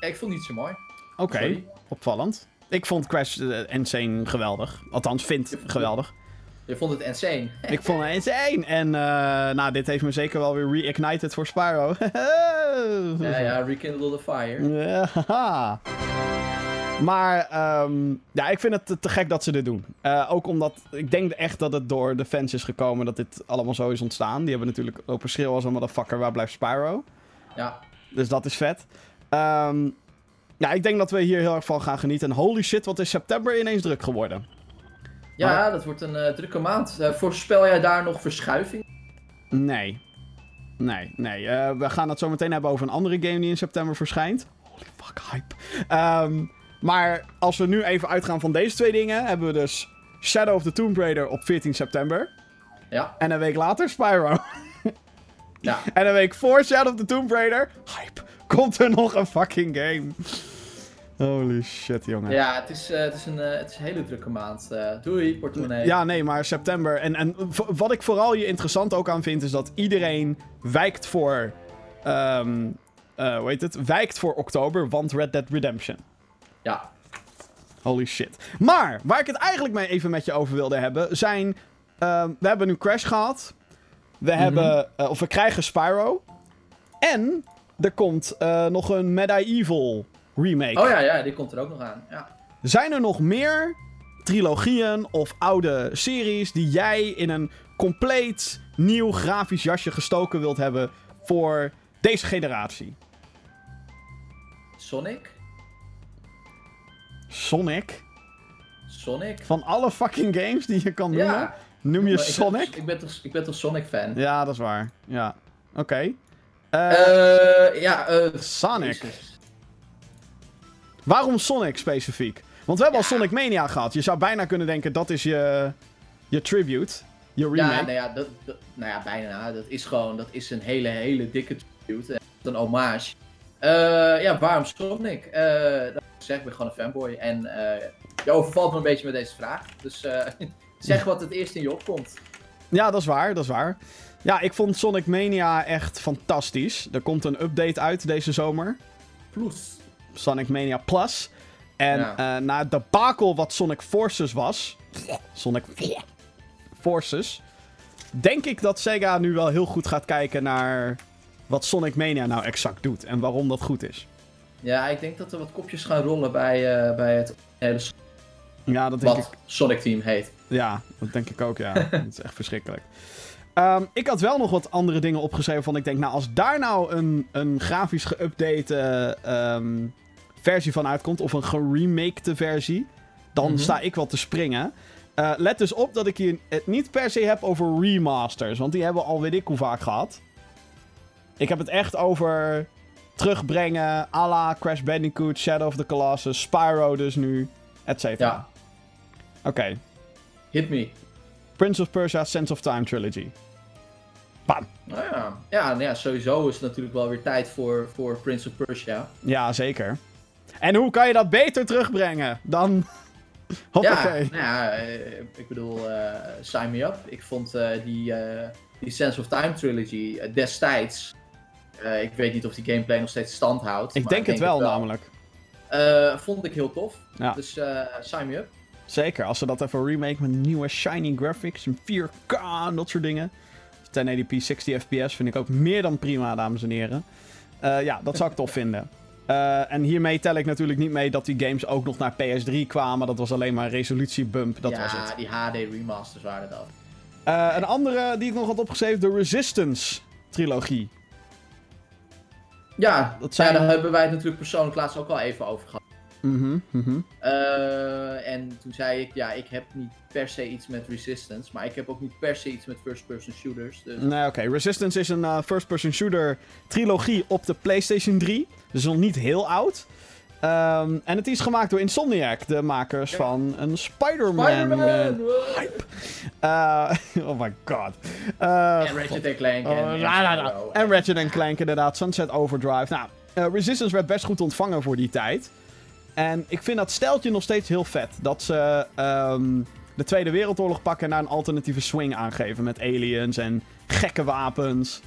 ik vond het niet zo mooi. Oké, okay. opvallend. Ik vond Crash uh, Insane geweldig. Althans, vind geweldig. Je vond het insane? ik vond het insane. En nou, dit heeft me zeker wel weer reignited voor Spyro. ja, ja, rekindle the fire. Ja, maar um, ja, ik vind het te, gek dat ze dit doen. Uh, ook omdat ik denk echt dat het door de fans is gekomen dat dit allemaal zo is ontstaan. Die hebben natuurlijk lopen schreeuwen als een motherfucker, waar blijft Spyro? Ja. Dus dat is vet. Um, ja, ik denk dat we hier heel erg van gaan genieten. En holy shit, wat is september ineens druk geworden. Ja, maar... dat wordt een uh, drukke maand. Uh, voorspel jij daar nog verschuiving? Nee. Nee, nee. We gaan het zo meteen hebben over een andere game die in september verschijnt. Holy fuck, hype. Ehm, maar als we nu even uitgaan van deze twee dingen, hebben we dus Shadow of the Tomb Raider op 14 september. Ja, En een week later Spyro. ja. En een week voor Shadow of the Tomb Raider, hype, komt er nog een fucking game. Holy shit, jongen. Ja, ja het, is, eh, het, is een, eh, het is een hele drukke maand. Eh, doei, portemonnee. nee, maar september. En, en wat ik vooral hier interessant ook aan vind, is dat iedereen wijkt voor. ehm eh, hoe heet het? Wijkt voor oktober, want Red Dead Redemption. Ja. Holy shit. Maar, waar ik het eigenlijk mee even met je over wilde hebben, zijn... ehm, we hebben nu Crash gehad. We hebben... eh, of we krijgen Spyro. En er komt eh, nog een Medieval remake. Oh ja, ja, die komt er ook nog aan. Ja. Zijn er nog meer trilogieën of oude series die jij in een compleet nieuw grafisch jasje gestoken wilt hebben voor deze generatie? Sonic? Sonic? Sonic? Van alle fucking games die je kan noemen, Ja. noem je ik Sonic? Ik ben toch, ik ben toch Sonic-fan? Ja, dat is waar. Ja. Oké. Eh, Eh, ja, eh... Sonic. Jezus. Waarom Sonic specifiek? Want we hebben al. Sonic Mania gehad. Je zou bijna kunnen denken dat is je, je tribute. Je remake. Ja, nou ja, dat, dat- nou ja, bijna. Dat is gewoon, dat is een hele, hele dikke tribute. Een hommage. Eh, ja, waarom Sonic? Eh zeg ik ben gewoon een fanboy. En eh je overvalt me een beetje met deze vraag. Dus eh, zeg wat het eerst in je opkomt. Ja, dat is waar, dat is waar. Ja, ik vond Sonic Mania echt fantastisch. Er komt een update uit deze zomer. Plus. Sonic Mania Plus. En Ja. eh, na het debakel wat Sonic Forces was... Sonic Forces... Denk ik dat Sega nu wel heel goed gaat kijken naar... wat Sonic Mania nou exact doet. En waarom dat goed is. Ja, ik denk dat er wat kopjes gaan rollen bij, eh, bij het hele Ja, dat denk wat ik Sonic Team heet. Ja, dat denk ik ook, ja. dat is echt verschrikkelijk. Ehm, ik had wel nog wat andere dingen opgeschreven van ik denk, nou, als daar nou een, een grafisch geüpdate ehm, versie van uitkomt, of een geremakte versie, dan Mhm. sta ik wel te springen. Eh, let dus op dat ik hier het niet per se heb over remasters, want die hebben we al weet ik hoe vaak gehad. Ik heb het echt over terugbrengen, à la Crash Bandicoot, Shadow of the Colossus, Spyro dus nu, et cetera. Ja. Oké, Hit me. Prince of Persia Sense of Time Trilogy. Bam. Nou ja. Ja, nou ja, sowieso is het natuurlijk wel weer tijd voor, voor Prince of Persia. Ja, zeker. En hoe kan je dat beter terugbrengen dan... Hoppakee. Ja, nou ja, eh, ik bedoel, eh sign me up. Ik vond eh, die, eh, die Sense of Time trilogy destijds. Eh, ik weet niet of die gameplay nog steeds stand houdt. ik denk het wel, namelijk. Eh, vond ik heel tof. Ja. Dus eh sign me up. Zeker, als ze dat even remake met nieuwe shiny graphics en 4K en dat soort dingen. 1080p 60 fps vind ik ook meer dan prima, dames en heren. Ja, dat zou ik tof vinden. En hiermee tel ik natuurlijk niet mee dat die games ook nog naar PS3 kwamen. Dat was alleen maar een resolutiebump, dat ja, was het. die HD remasters waren dat. Een andere die ik nog had opgeschreven, de Resistance trilogie. Ja, Dat zijn- ja, daar hebben wij het natuurlijk persoonlijk laatst ook al even over gehad. Mhm, mhm. Eh, en toen zei ik, ja, ik heb niet per se iets met Resistance, maar ik heb ook niet per se iets met first-person shooters. Dus Nee, oké. Resistance is een eh, first-person shooter trilogie op de PlayStation 3. Dus nog niet heel oud. Ehm, en het is gemaakt door Insomniac, de makers Ja. van een Spider-Man. Spider-Man! eh, eh, oh my god. Eh, En Ratchet Clank. en, en, la, la, la. Spyro. en Ratchet Clank inderdaad, Sunset Overdrive. Nou, Resistance werd best goed ontvangen voor die tijd. En ik vind dat steltje nog steeds heel vet. Dat ze ehm, de Tweede Wereldoorlog pakken en naar een alternatieve swing aangeven. Met aliens en gekke wapens.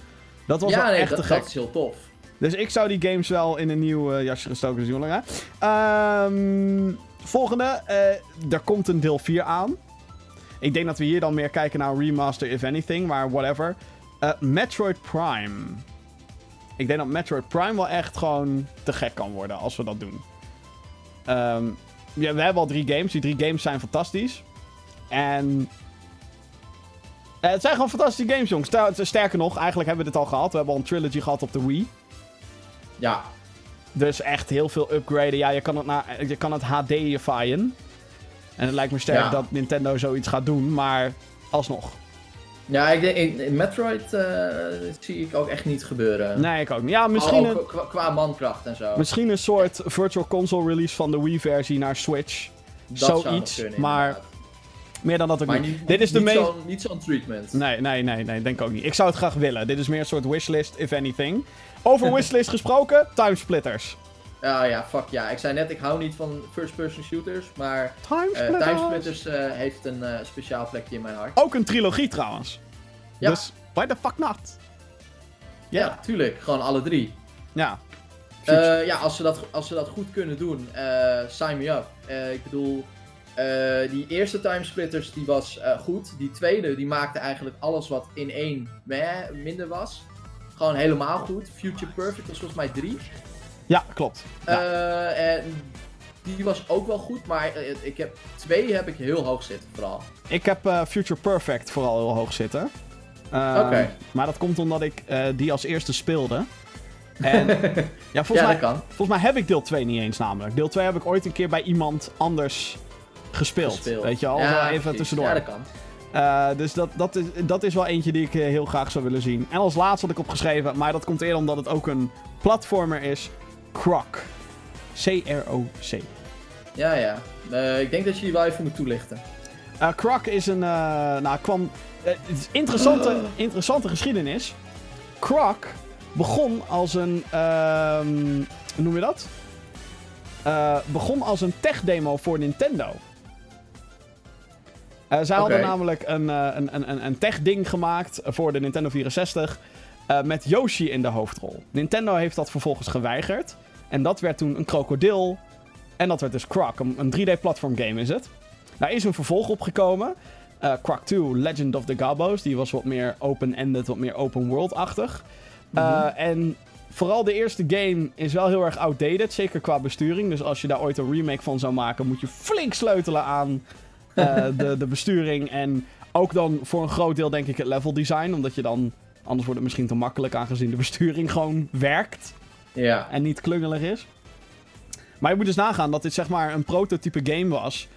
Dat was ja, wel nee, echt dat, te gek. dat is heel tof. Dus ik zou die games wel in een nieuw eh, jasje gestoken zien. Hè? Ehm, volgende. eh, er komt een deel 4 aan. Ik denk dat we hier dan meer kijken naar remaster, if anything. Maar whatever. Eh, Metroid Prime. Ik denk dat Metroid Prime wel echt gewoon te gek kan worden als we dat doen. Ehm, ja, we hebben al drie games. Die drie games zijn fantastisch. En... het zijn gewoon fantastische games, jongens. Ster- Sterker nog, eigenlijk hebben we dit al gehad. We hebben al een trilogy gehad op de Wii. Ja, Dus echt heel veel upgraden. Ja, je kan het, naar, je kan het HD'ifyen. En het lijkt me sterk Ja. dat Nintendo zoiets gaat doen, maar alsnog. Ja, ik denk, Metroid eh, zie ik ook echt niet gebeuren. Nee, ik ook niet. Ja, misschien, een, qua, qua mankracht en zo. misschien een soort virtual console release van de Wii-versie naar Switch. Dat zoiets, kunnen, maar inderdaad. Meer dan dat ook Maar niet. niet, Dit is de meest... zo'n- niet zo'n treatment. Nee, nee, nee, nee, denk ik ook niet. Ik zou het graag willen. Dit is meer een soort wishlist, if anything. Over wishlist gesproken, timesplitters. Ja, ja, fuck ja. Ik zei net, ik hou niet van first-person shooters, maar eh Timesplitters. Timesplitters eh, heeft een eh, speciaal plekje in mijn hart. Ook een trilogie trouwens. Ja. Dus, why the fuck not? Ja, tuurlijk. Gewoon alle drie. Ja. Ja, als ze, dat, als ze dat goed kunnen doen, sign me up. Ik bedoel, die eerste timesplitters die was goed. Die tweede die maakte eigenlijk alles wat in één meh, minder was. Gewoon helemaal goed. Future Perfect was volgens mij drie. Ja, klopt. Ja. Eh, en die was ook wel goed, maar eh, ik heb, twee heb ik heel hoog zitten vooral. Ik heb eh, Future Perfect vooral heel hoog zitten. Oké. Maar dat komt omdat ik die als eerste speelde. En ja, volgens, ja, mij, kan. volgens mij heb ik deel 2 niet eens namelijk. Deel 2 heb ik ooit een keer bij iemand anders gespeeld. Gespeeld. Weet je al, Ja, even precies. tussendoor. Ja, dat kan. Eh, dus dat, dat, is, dat is wel eentje die ik eh, heel graag zou willen zien. En als laatste had ik opgeschreven, maar dat komt eerder omdat het ook een platformer is. Croc. C-R-O-C. Ja, ja. Eh, ik denk dat je die wel even moet toelichten. Eh Croc is een. nou, kwam. het is interessante, interessante geschiedenis. Croc begon als een. ehm, hoe noem je dat? Begon als een tech-demo voor Nintendo. Eh, zij hadden namelijk een, eh, een, een, een, een tech-ding gemaakt voor de Nintendo 64. eh, met Yoshi in de hoofdrol. Nintendo heeft dat vervolgens geweigerd. En dat werd toen een krokodil. En dat werd dus Croc. Een, een 3D-platform game is het. Daar is een vervolg op gekomen. Eh Croc 2, Legend of the Gabos. Die was wat meer open-ended, wat meer open world-achtig. Eh, en vooral de eerste game is wel heel erg outdated. Zeker qua besturing. Dus als je daar ooit een remake van zou maken, moet je flink sleutelen aan de, de besturing. En ook dan voor een groot deel denk ik het level design. Omdat je dan... Anders wordt het misschien te makkelijk aangezien de besturing gewoon werkt Ja. en niet klungelig is. Maar je moet dus nagaan dat dit zeg maar een prototype game was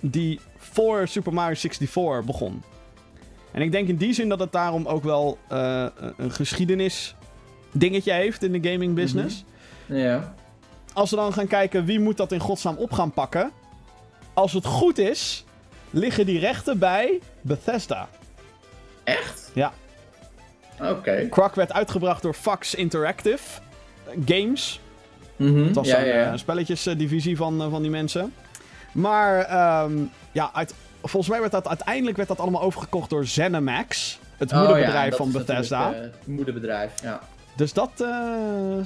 die voor Super Mario 64 begon. En ik denk in die zin dat het daarom ook wel eh, een geschiedenis dingetje heeft in de gaming business. Ja. Als we dan gaan kijken wie moet dat in godsnaam op gaan pakken. Als het goed is, liggen die rechten bij Bethesda. Echt? Ja. Oké. Croc werd uitgebracht door Fox Interactive Games. Mhm. Het was ja, een ja, ja. eh, spelletjesdivisie van, eh, van die mensen. Maar ehm, ja, uit, volgens mij werd dat uiteindelijk werd dat allemaal overgekocht door ZeniMax. Het Oh, moederbedrijf dat van Bethesda. natuurlijk, eh, Het moederbedrijf, ja. Dus dat zou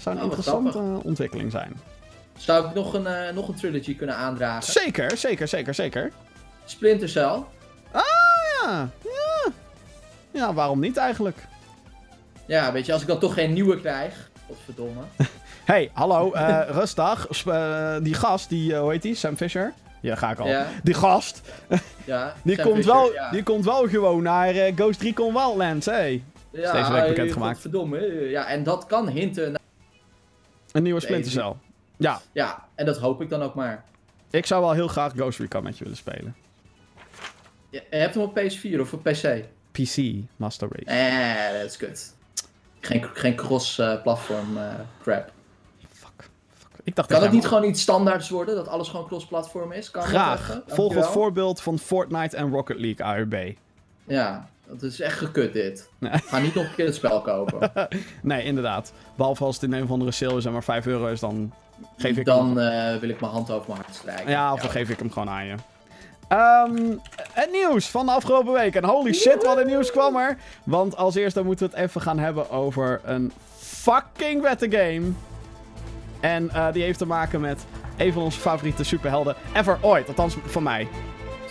een Oh, interessante ontwikkeling zijn. Zou ik nog een, eh, nog een trilogy kunnen aandragen? Zeker, zeker, zeker, zeker. Splinter Cell. Ja, ja. Ja, waarom niet eigenlijk? Ja, weet je, als ik dan toch geen nieuwe krijg. Godverdomme. hey, hallo, eh rustig. Eh, die gast, die, eh, hoe heet die? Sam Fisher? Ja, ga ik al. Ja, Die gast, ja. die Sam komt, Fisher, wel, ja. die komt wel gewoon naar Ghost Recon Wildlands, hey. ja, deze week bekendgemaakt. Godverdomme. Ja, en dat kan hinten naar... Een nieuwe Splinter Cell. Ja, Ja, en dat hoop ik dan ook maar. ik zou wel heel graag Ghost Recon met je willen spelen. Je je hebt hem op PS4 of op PC? PC, Master Race. Eh, dat is kut. Geen, geen cross-platform eh, crap. Fuck, fuck. Ik dacht Kan het niet gewoon iets standaards worden, dat alles gewoon cross-platform is? Kan Graag. Volg het voorbeeld van Fortnite en Rocket League ARB. Ja, dat is echt gekut dit. Nee. Ga niet nog een keer het spel kopen. Nee, inderdaad. Behalve als het in een of andere sale is en maar 5 euro is, dan geef ik dan hem. eh, wil ik mijn hand over mijn hart strijken. Ja, of dan geef ik hem gewoon aan je. Ehm, het nieuws van de afgelopen week. En holy shit, wat een nieuws kwam er. Want als eerste moeten we het even gaan hebben over een fucking vette game. En eh, die heeft te maken met een van onze favoriete superhelden ever ooit. Althans, van mij.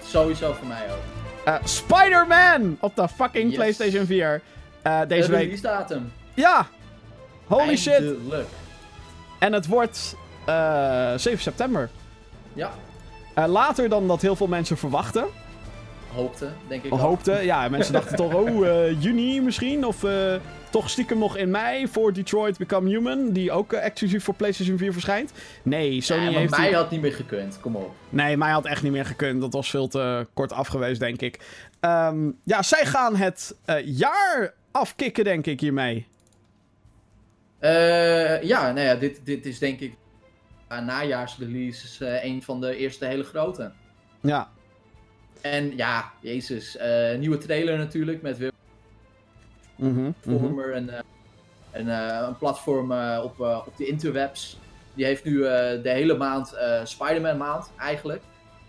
Sowieso voor mij ook. Eh, Spider-Man op de fucking Yes. PlayStation 4. Eh, deze de week. release datum. Ja! Holy shit! En het wordt eh 7 september. Ja. Eh, later dan dat heel veel mensen verwachten. hoopten, denk ik. Ook. hoopten. Ja, mensen dachten toch, oh, eh, juni misschien. Of eh, toch stiekem nog in mei voor Detroit Become Human. Die ook eh, exclusief voor PlayStation 4 verschijnt. Nee, Sony ja, maar heeft... mij die- had niet meer gekund, kom op. Nee, mij had echt niet meer gekund. Dat was veel te kort af geweest, denk ik. Ehm, ja, zij gaan het jaar afkicken, denk ik, hiermee. Ja, nou ja, dit, dit is denk ik uh, najaarsrelease is eh, een van de eerste hele grote. Ja, En ja, jezus, eh, nieuwe trailer natuurlijk met weer mhm, mhm. Former, een, eh, een, eh, een platform eh, op, eh, op de interwebs. Die heeft nu eh, de hele maand eh, Spider-Man maand eigenlijk.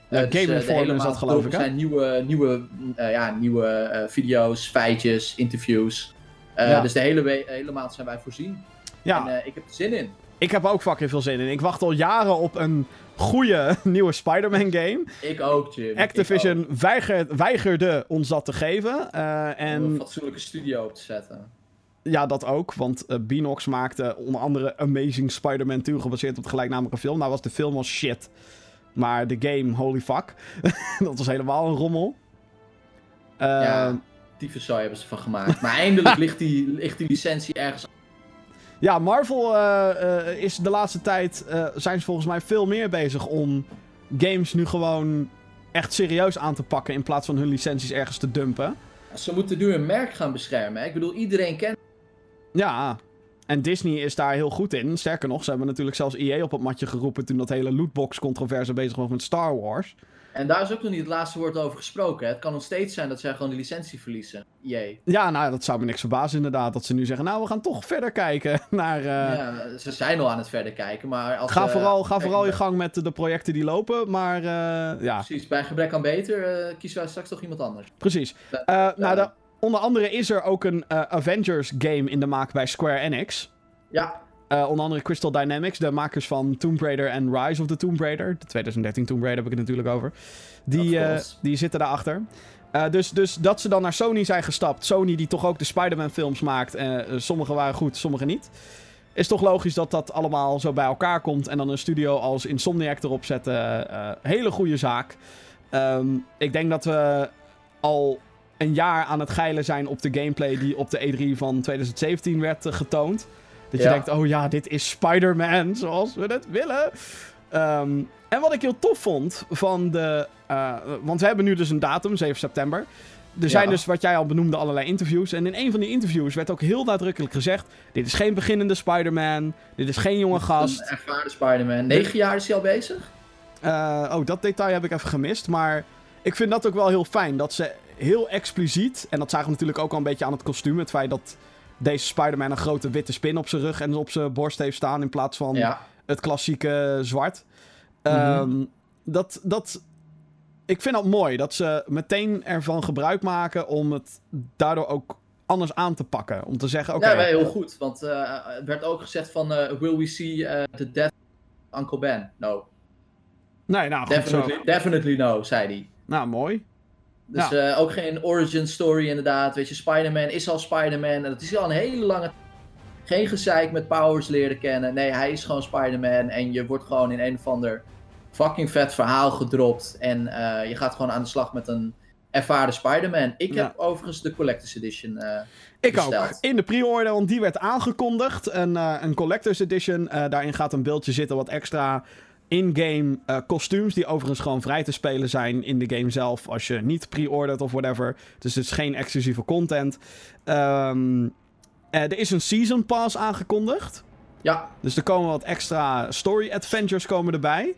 Ja, Eh, dus, Game eh, Informer is dat, geloof ik, hè? zijn nieuwe, nieuwe, eh, ja, nieuwe eh, video's, feitjes, interviews. Eh, Ja. Dus de hele, hele maand zijn wij voorzien. Ja, En eh, ik heb er zin in. Ik heb ook fucking veel zin in. Ik wacht al jaren op een goede nieuwe Spider-Man game. Ik ook, Jim. Activision ook. weigert, weigerde ons dat te geven. eh, Om en een fatsoenlijke studio op te zetten. Ja, dat ook. Want eh Beanox maakte onder andere Amazing Spider-Man 2 gebaseerd op de gelijknamige film. Nou was de film al shit. Maar de game, holy fuck. dat was helemaal een rommel. Eh, ja, tyfuszooi hebben ze van gemaakt. Maar eindelijk ligt die, ligt die licentie ergens ja, Marvel eh, eh, is de laatste tijd... eh, zijn ze volgens mij veel meer bezig om games nu gewoon echt serieus aan te pakken... in plaats van hun licenties ergens te dumpen. Ze moeten nu een merk gaan beschermen. hè. Ik bedoel, iedereen kent. Ja, en Disney is daar heel goed in. Sterker nog, ze hebben natuurlijk zelfs EA op het matje geroepen... toen dat hele lootbox-controverse bezig was met Star Wars... En daar is ook nog niet het laatste woord over gesproken. hè. Het kan nog steeds zijn dat zij gewoon de licentie verliezen. Jee. Ja, nou, dat zou me niks verbazen inderdaad. Dat ze nu zeggen, nou, we gaan toch verder kijken naar... eh, Ja, ze zijn al aan het verder kijken, maar als... ga vooral, ga bij vooral je gang met de, projecten die lopen, maar eh, ja, Precies, bij gebrek aan beter eh, kiezen wij straks toch iemand anders. precies. Nou, de, onder andere is er ook een Avengers game in de maak bij Square Enix. Ja, Eh, onder andere Crystal Dynamics, de makers van Tomb Raider en Rise of the Tomb Raider. De 2013 Tomb Raider heb ik het natuurlijk over. Die, eh, die zitten daarachter. Eh dus, dus dat ze dan naar Sony zijn gestapt. Sony die toch ook de Spider-Man films maakt. sommige waren goed, sommige niet. Is toch logisch dat dat allemaal zo bij elkaar komt. En dan een studio als Insomniac erop zetten. hele goede zaak. Ehm, ik denk dat we al een jaar aan het geilen zijn op de gameplay die op de E3 van 2017 werd getoond. Dat je denkt, oh ja, dit is Spider-Man zoals we het willen. Ehm, en wat ik heel tof vond van de... eh, want we hebben nu dus een datum, 7 september. Er zijn Ja. dus, wat jij al benoemde, allerlei interviews. En in een van die interviews werd ook heel nadrukkelijk gezegd... Dit is geen beginnende Spider-Man. Dit is geen jonge een gast. ervaren Spider-Man. Negen jaar is hij al bezig? Eh, oh, dat detail heb ik even gemist. Maar ik vind dat ook wel heel fijn. Dat ze heel expliciet... En dat zagen we natuurlijk ook al een beetje aan het kostuum. Het feit dat deze Spider-Man een grote witte spin op zijn rug en op zijn borst heeft staan... in plaats van Ja. het klassieke zwart. Ehm, dat, dat, ik vind dat mooi. Dat ze meteen ervan gebruik maken om het daardoor ook anders aan te pakken. Om te zeggen, oké... Ja, wel heel goed. Want eh, het werd ook gezegd van... eh, will we see eh, the death of Uncle Ben? No. nee, nou, zo. Definitely, definitely no, zei hij. Nou, mooi. Dus Ja. eh, ook geen origin story inderdaad. Weet je, Spider-Man is al Spider-Man. En dat is al een hele lange... Geen gezeik met powers leren kennen. Nee, hij is gewoon Spider-Man. En je wordt gewoon in een of ander fucking vet verhaal gedropt. En eh, je gaat gewoon aan de slag met een ervaren Spider-Man. Ik Ja. heb overigens de Collector's Edition eh, Ik besteld. ook. In de pre-order, want die werd aangekondigd. Een, een Collector's Edition. Daarin gaat een beeldje zitten wat extra in-game eh, kostuums. Die overigens gewoon vrij te spelen zijn in de game zelf. Als je niet pre-ordert of whatever. Dus het is geen exclusieve content. Ehm, eh, er is een Season Pass aangekondigd. Ja, Dus er komen wat extra story adventures komen erbij.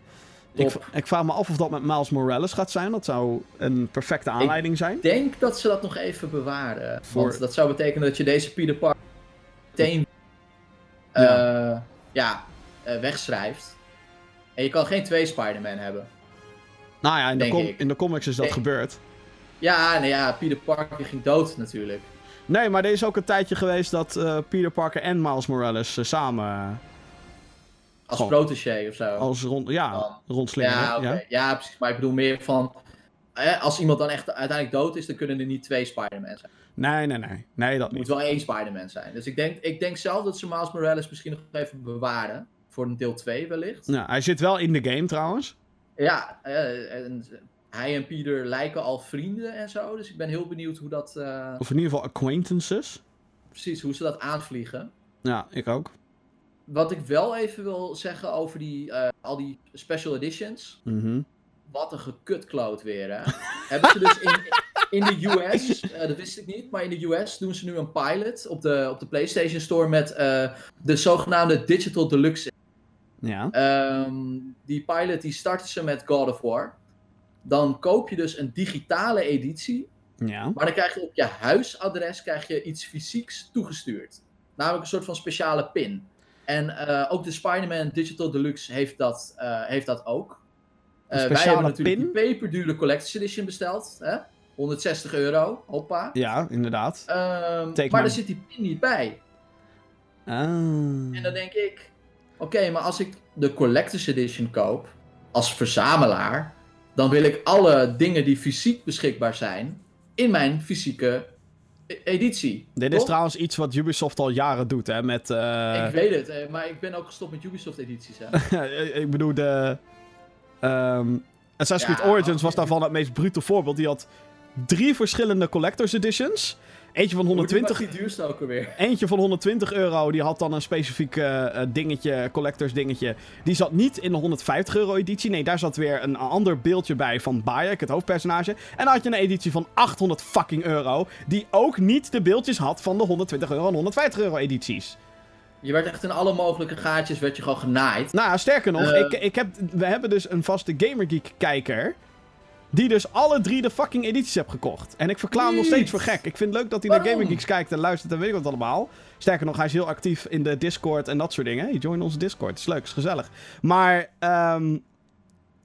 Ik, ik vraag me af of dat met Miles Morales gaat zijn. Dat zou een perfecte aanleiding zijn. ik denk dat ze dat nog even bewaren. Voor- Want dat zou betekenen dat je deze Peter Parker meteen Ja. eh, ja, wegschrijft. En je kan geen twee Spider-Man hebben. Nou ja, in de, com- in de comics is dat Nee. gebeurd. Ja, nou ja, Peter Parker ging dood natuurlijk. Nee, maar er is ook een tijdje geweest dat eh, Peter Parker en Miles Morales eh, samen Als Gewoon. protégé of zo. als rond, ja, Dan. ja, ja. ja, precies. Maar ik bedoel meer van... eh, als iemand dan echt uiteindelijk dood is, dan kunnen er niet twee Spider-Man zijn. Nee, nee, nee. Nee, dat Het moet niet. wel één Spider-Man zijn. Dus ik denk, ik denk zelf dat ze Miles Morales misschien nog even bewaren. Voor een deel 2 wellicht. Ja, hij zit wel in de game trouwens. Ja, eh, en hij en Pieter lijken al vrienden en zo. Dus ik ben heel benieuwd hoe dat. eh, Of in ieder geval acquaintances. precies, hoe ze dat aanvliegen. Ja, ik ook. Wat ik wel even wil zeggen over die, eh, al die special editions. Mhm. Wat een gekutcloud weer, hè? Hebben ze dus in, in de US, dat wist ik niet, maar in de US doen ze nu een pilot op de, op de PlayStation Store met de zogenaamde Digital Deluxe. Ja. Ehm, die pilot die starten ze met God of War. Dan koop je dus een digitale editie, Ja. maar dan krijg je op je huisadres krijg je iets fysieks toegestuurd. Namelijk een soort van speciale pin. En eh, ook de Spider-Man Digital Deluxe heeft dat, eh, heeft dat ook. Eh, wij hebben natuurlijk pin? die peperdure Collector's Edition besteld. Hè? 160 euro, hoppa. Ja, inderdaad. Ehm, maar er zit die pin niet bij. Ah. En dan denk ik, oké, maar als ik de Collector's Edition koop als verzamelaar, dan wil ik alle dingen die fysiek beschikbaar zijn in mijn fysieke e- editie. Dit is trouwens iets wat Ubisoft al jaren doet, hè? Met. eh, Ik weet het, eh, maar ik ben ook gestopt met Ubisoft edities. Hè? ik bedoel, de. ehm Assassin's Ja, Creed Origins was daarvan het meest brute voorbeeld. Die had drie verschillende collector's editions. Eentje van 120, Die duurste ook alweer. Eentje van 120 euro, die had dan een specifiek eh, dingetje, collectors dingetje. Die zat niet in de 150 euro editie. Nee, daar zat weer een ander beeldje bij van Bayek, het hoofdpersonage. En dan had je een editie van 800 fucking euro. Die ook niet de beeldjes had van de 120 euro en 150 euro edities. Je werd echt in alle mogelijke gaatjes werd je gewoon genaaid. Nou ja, sterker nog, Eh. ik, ik heb, we hebben dus een vaste Gamergeek kijker. Die dus alle drie de fucking edities heeft gekocht. En ik verklaar hem nog steeds voor gek. Ik vind het leuk dat hij naar Waarom? Gamergeeks kijkt en luistert en weet ik wat allemaal. Sterker nog, hij is heel actief in de Discord en dat soort dingen. Hey, join onze Discord. is leuk, is gezellig. Maar ehm,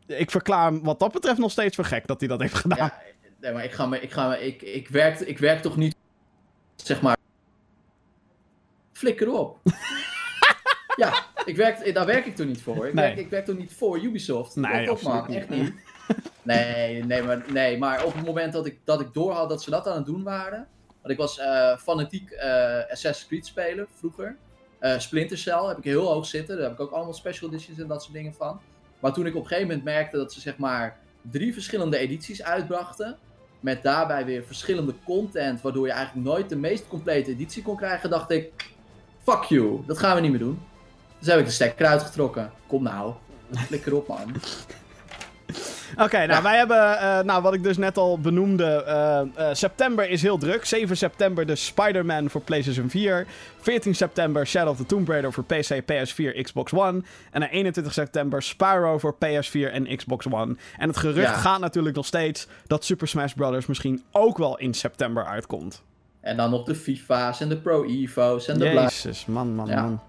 ik verklaar hem wat dat betreft nog steeds voor gek dat hij dat heeft gedaan. Ja, nee, maar ik ga me, ik ga me, ik, ik werk, ik werk toch niet, zeg maar, flikker op. ja, ik werk, daar werk ik toch niet voor. Ik, Nee. werk, ik werk toch niet voor Ubisoft. Nee, op, man, niet. echt niet. Nee, nee, maar, nee, maar op het moment dat ik, dat ik doorhad dat ze dat aan het doen waren. Want ik was eh, fanatiek eh, Assassin's Creed spelen vroeger. Eh, Splinter Cell heb ik heel hoog zitten. Daar heb ik ook allemaal special editions en dat soort dingen van. Maar toen ik op een gegeven moment merkte dat ze zeg maar drie verschillende edities uitbrachten. Met daarbij weer verschillende content. Waardoor je eigenlijk nooit de meest complete editie kon krijgen. Dacht ik, fuck you, dat gaan we niet meer doen. Dus heb ik de stekker uitgetrokken. Kom nou, flikker op man. Oké, nou Ja. wij hebben, eh, nou wat ik dus net al benoemde, eh, eh, september is heel druk. 7 september de Spider-Man voor PlayStation 4. 14 september Shadow of the Tomb Raider voor PC, PS4, Xbox One. En dan 21 september Spyro voor PS4 en Xbox One. En het gerucht Ja. gaat natuurlijk nog steeds dat Super Smash Bros. misschien ook wel in september uitkomt. En dan nog de FIFA's en de Pro Evo's en de bla. Jezus, man, man, Ja. man.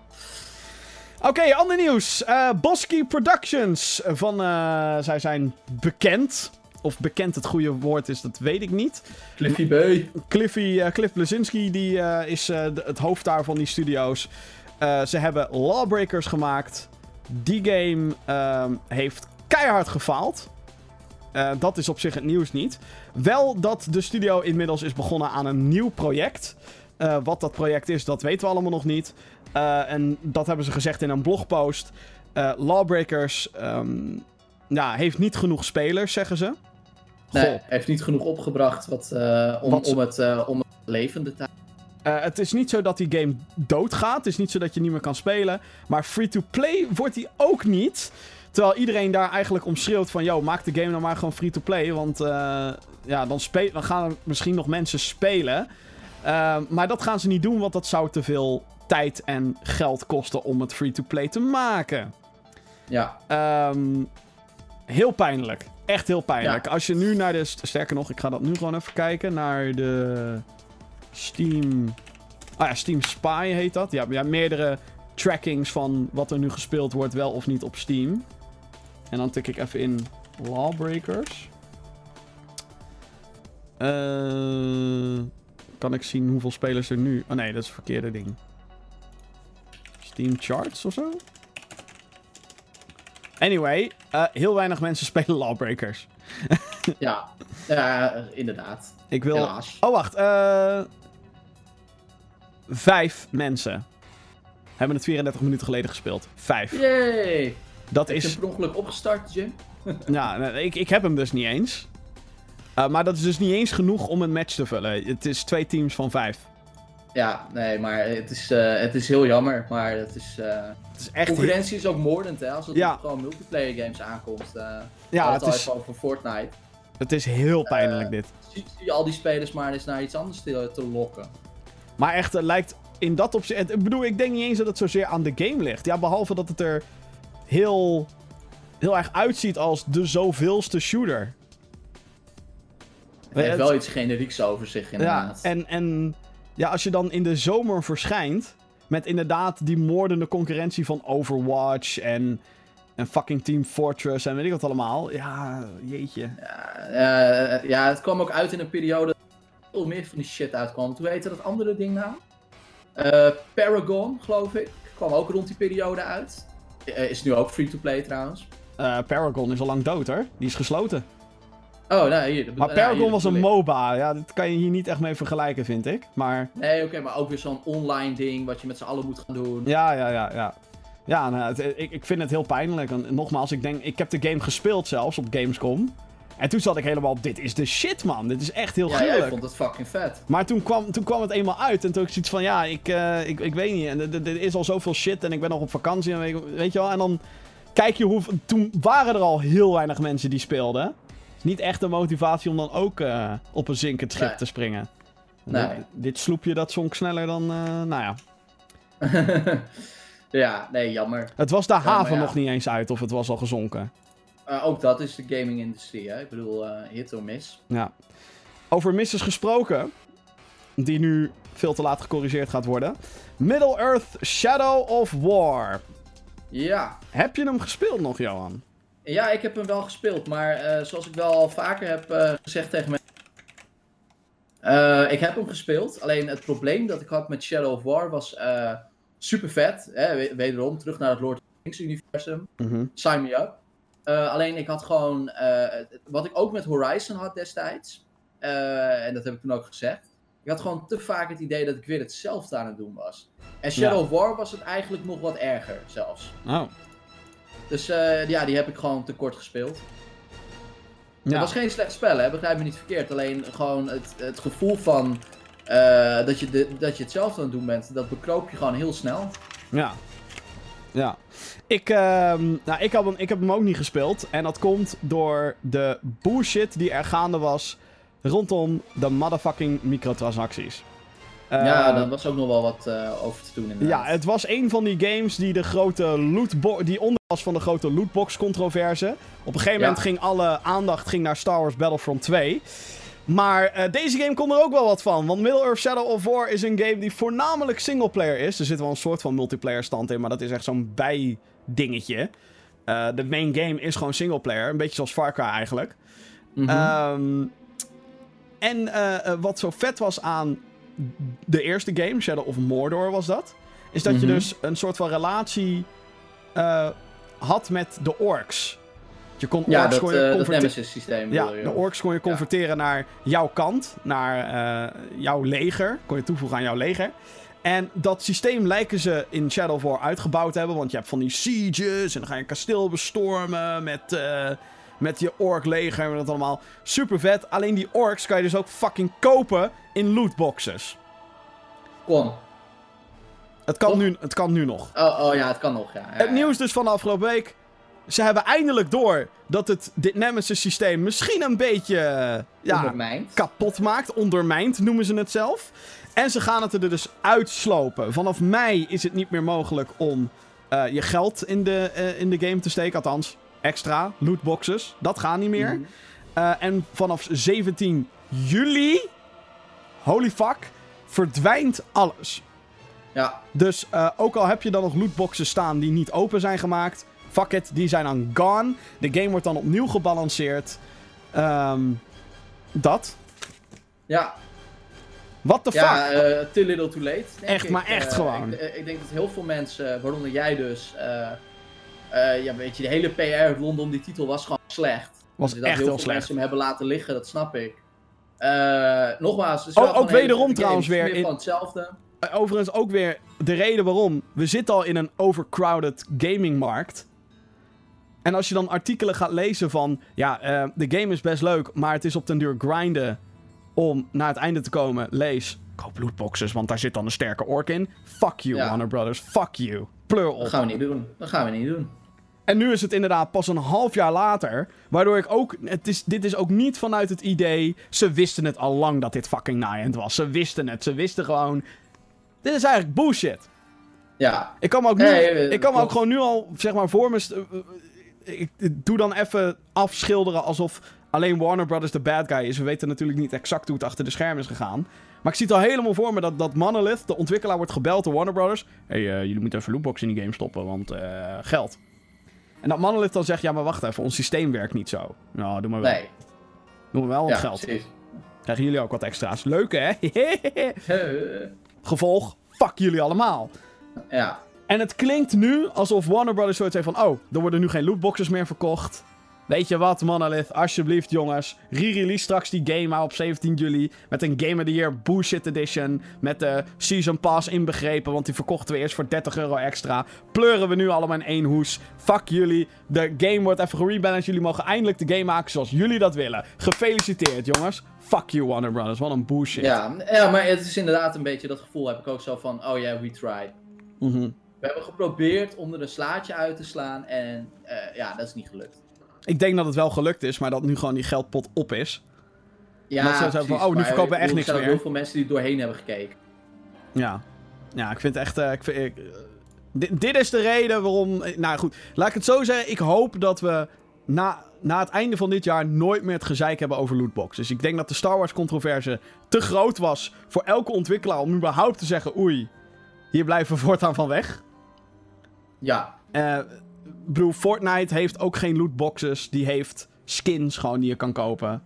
Oké, ander nieuws. Eh Bosky Productions. Van, eh, zij zijn bekend. Of bekend het goede woord is, dat weet ik niet. Cliffy B. Cliffy, eh, Cliff Blazinski die, eh, is eh, het hoofd daar van die studio's. Eh, ze hebben Lawbreakers gemaakt. Die game ehm, heeft keihard gefaald. Eh, dat is op zich het nieuws niet. Wel dat de studio inmiddels is begonnen aan een nieuw project. Eh, wat dat project is, dat weten we allemaal nog niet. Eh, en dat hebben ze gezegd in een blogpost. Eh, Lawbreakers ja, heeft niet genoeg spelers, zeggen ze. Nee, Goh. heeft niet genoeg opgebracht wat, eh, om, Wat om, het, om het levende te Eh, het is niet zo dat die game doodgaat. Het is niet zo dat je niet meer kan spelen. Maar free-to-play wordt die ook niet. Terwijl iedereen daar eigenlijk om schreeuwt van... Yo, maak de game nou maar gewoon free-to-play. Want ja, dan, gaan er misschien nog mensen spelen. Maar dat gaan ze niet doen, want dat zou te veel tijd en geld kosten om het free-to-play te maken. Ja, Ehm, heel pijnlijk. Echt heel pijnlijk. Als je nu naar de... Sterker nog, ik ga dat nu gewoon even kijken. Naar de Steam... Ah ja, Steam Spy heet dat. Ja, ja, meerdere trackings van wat er nu gespeeld wordt, wel of niet op Steam. En dan tik ik even in Lawbreakers. Eh, kan ik zien hoeveel spelers er nu... Oh nee, dat is het verkeerde ding. Steam Charts of zo? Anyway, eh, heel weinig mensen spelen Lawbreakers. ja, eh, inderdaad. Ik wil... Helaas. Oh, wacht. eh vijf mensen hebben het 34 minuten geleden gespeeld. Vijf. Yay! Dat Heb is... hem per ongeluk opgestart, Jim? Ja, ik, ik heb hem dus niet eens. Maar dat is dus niet eens genoeg om een match te vullen. Het is twee teams van vijf. Ja, nee, maar het is, eh, het is heel jammer. Maar het is, eh, Het is echt... concurrentie is ook moordend, hè? Als het Ja. op gewoon multiplayer games aankomt. eh Ja, het is, over Fortnite. het is heel pijnlijk dit. Zie, zie je al die spelers maar eens naar iets anders te, te lokken. Maar echt, het lijkt in dat opzicht... Ik bedoel, ik denk niet eens dat het zozeer aan de game ligt. Ja, behalve dat het er heel, heel erg uitziet als de zoveelste shooter. Het heeft wel iets generieks over zich, Ja, inderdaad. en, en ja, als je dan in de zomer verschijnt... met inderdaad die moordende concurrentie van Overwatch en... En fucking Team Fortress en weet ik wat allemaal. Ja, jeetje. Ja, eh, ja, het kwam ook uit in een periode dat veel meer van die shit uitkwam. Hoe heette dat andere ding nou? Eh, Paragon, geloof ik. Kwam ook rond die periode uit. Eh, is nu ook free-to-play trouwens. Eh, Paragon is al lang dood, hoor. Die is gesloten. Oh, nee, hier. Maar nee, Paragon was een ik. MOBA. Ja, dat kan je hier niet echt mee vergelijken, vind ik. Maar Nee, oké, maar ook weer zo'n online ding wat je met z'n allen moet gaan doen. ja, ja, ja, ja. Ja, nou, het- ik, ik vind het heel pijnlijk. En nogmaals, ik denk, ik heb de game gespeeld zelfs op Gamescom. En toen zat ik helemaal op, dit is de shit, man. Dit is echt heel Ja, gruwelijk. vond het fucking vet. Maar toen kwam, toen kwam het eenmaal uit. En toen ik zoiets van, ja, ik, eh, ik, ik weet niet. En er is al zoveel shit. En ik ben nog op vakantie. En weet, weet je wel. En dan kijk je hoe... Toen waren er al heel weinig mensen die speelden. Niet echt een motivatie om dan ook eh, op een zinkend schip Nee. te springen. Nee. Dit, dit sloepje, dat zonk sneller dan... eh, nou ja. ja, nee, jammer. Het was de haven ja. nog niet eens uit. Of het was al gezonken. Eh, ook dat is de gaming-industrie, hè. Ik bedoel, hit or miss. Ja. Over misses gesproken. Die nu veel te laat gecorrigeerd gaat worden. Middle-earth Shadow of War. Ja, Heb je hem gespeeld nog, Johan? Ja, ik heb hem wel gespeeld, maar eh, zoals ik wel al vaker heb eh, gezegd tegen mensen. Eh, ik heb hem gespeeld, alleen het probleem dat ik had met Shadow of War was super vet. Hè? we- Wederom, terug naar het Lord of the Rings universum. Mhm. Sign me up. Alleen ik had gewoon, wat ik ook met Horizon had destijds, en dat heb ik toen ook gezegd. Ik had gewoon te vaak het idee dat ik weer hetzelfde aan het doen was. En Shadow Ja. of War was het eigenlijk nog wat erger zelfs. Oh. Dus eh, ja, die heb ik gewoon te kort gespeeld. Het Ja. was geen slecht spel, hè? begrijp me niet verkeerd. Alleen gewoon het, het gevoel van eh, dat, je de, dat je hetzelfde aan het doen bent, dat bekroop je gewoon heel snel. Ja. Ja. Ik, ehm, nou, ik, had hem, ik heb hem ook niet gespeeld. En dat komt door de bullshit die er gaande was rondom de motherfucking microtransacties. Ja, Eh, daar was ook nog wel wat eh, over te doen inderdaad. Ja, het was een van die games die de grote lootbox, die onder was van de grote lootbox controverse. Op een gegeven Ja. moment ging alle aandacht ging naar Star Wars Battlefront 2. Maar eh, deze game kon er ook wel wat van. Want Middle-earth Shadow of War is een game die voornamelijk singleplayer is. Er zit wel een soort van multiplayer stand in, maar dat is echt zo'n bijdingetje. Eh de main game is gewoon singleplayer. Een beetje zoals Far Cry eigenlijk. Mhm. Ehm, en wat zo vet was aan de eerste game, Shadow of Mordor was dat, is dat je Mhm. dus een soort van relatie eh, had met de orks. Je kon ja, orks dat, je converte- Nemesis systeem. ja, je, de orks kon je converteren naar jouw kant, naar eh, jouw leger. Kon je toevoegen aan jouw leger. En dat systeem lijken ze in Shadow of War uitgebouwd te hebben. Want je hebt van die sieges en dan ga je een kasteel bestormen met, met je ork-leger en dat allemaal. Super vet. Alleen die orks kan je dus ook fucking kopen in lootboxes. Kon. Het kan, Toch? nu, het kan nu nog. Oh, oh ja, het kan nog, ja. ja, Het nieuws dus van de afgelopen week. Ze hebben eindelijk door dat het dit Nemesis systeem misschien een beetje ja, Ondermijnd. kapot maakt. Ondermijnd noemen ze het zelf. En ze gaan het er dus uitslopen. Vanaf mei is het niet meer mogelijk om eh, je geld in de, eh, in de game te steken. Althans, extra lootboxes. Dat gaat niet meer. Mhm. Eh, en vanaf 17 juli, holy fuck, verdwijnt alles. Ja, Dus eh, ook al heb je dan nog lootboxes staan die niet open zijn gemaakt, fuck it, die zijn dan gone. De game wordt dan opnieuw gebalanceerd. Ehm, dat. ja, What the ja fuck? eh, too little too late. denk Echt, ik. maar echt gewoon. Ik, ik denk dat heel veel mensen, waaronder jij dus, eh, ja, weet je, de hele PR rondom die titel was gewoon slecht. Was Dus dat echt heel slecht. mensen hem hebben laten liggen, dat snap ik. Eh, nogmaals, het ook hele wederom trouwens weer in- van hetzelfde. Eh, Overigens ook weer de reden waarom. We zitten al in een overcrowded gamingmarkt. En als je dan artikelen gaat lezen van... Ja, de game is best leuk, maar het is op den duur grinden om naar het einde te komen. Lees, koop lootboxes, want daar zit dan een sterke ork in. Fuck you, Ja. Warner Brothers. Fuck you. Pleur op. Dat gaan we niet doen. Dat gaan we niet doen. En nu is het inderdaad pas een half jaar later. Waardoor ik ook. Het is, dit is ook niet vanuit het idee. Ze wisten het al lang dat dit fucking Niantic was. Ze wisten het. Ze wisten gewoon. Dit is eigenlijk bullshit. Ja, Ik kan me ook, nu, Nee, ik kan me ook gewoon nu al, zeg maar, voor me. eh, eh, Ik doe dan even afschilderen alsof alleen Warner Brothers de bad guy is. We weten natuurlijk niet exact hoe het achter de schermen is gegaan. Maar ik zie het al helemaal voor me dat, dat Monolith, de ontwikkelaar, wordt gebeld door Warner Brothers. Hé, hey, eh, jullie moeten even lootbox in die game stoppen, want eh, geld. En dat Monolith dan zegt, ja, maar wacht even, ons systeem werkt niet zo. Nou, doe maar wel. nee. Doe maar wel, want Ja, geld. precies. Krijgen jullie ook wat extra's. Leuk, hè? Gevolg, fuck jullie allemaal. ja, En het klinkt nu alsof Warner Brothers zoiets heeft van... Oh, er worden nu geen lootboxes meer verkocht. Weet je wat, Monolith? Alsjeblieft, jongens. Re-release straks die game maar op 17 juli. Met een Game of the Year Bullshit Edition. Met de Season Pass inbegrepen. Want die verkochten we eerst voor 30 euro extra. Pleuren we nu allemaal in één hoes. Fuck jullie. De game wordt even gerebalanced. Jullie mogen eindelijk de game maken zoals jullie dat willen. Gefeliciteerd, jongens. Fuck you, Warner Brothers. Wat een bullshit. ja, ja, maar het is inderdaad een beetje dat gevoel heb ik ook zo van, oh ja, we tried. Mhm. We hebben geprobeerd om er een slaatje uit te slaan en eh, ja, dat is niet gelukt. Ik denk dat het wel gelukt is, maar dat nu gewoon die geldpot op is. Ja, Dat ze precies, van, oh, nu verkopen we echt niks Er zijn meer. heel veel mensen die doorheen hebben gekeken. Ja. Ja, ik vind het echt... eh, ik vind, ik, eh, dit, dit is de reden waarom... eh, Nou goed, laat ik het zo zeggen. Ik hoop dat we na, na het einde van dit jaar nooit meer het gezeik hebben over lootboxes. Ik denk dat de Star Wars controverse te groot was voor elke ontwikkelaar om überhaupt te zeggen... Oei, hier blijven we voortaan van weg. Ja, Eh, bedoel, Fortnite heeft ook geen lootboxes. Die heeft skins gewoon die je kan kopen.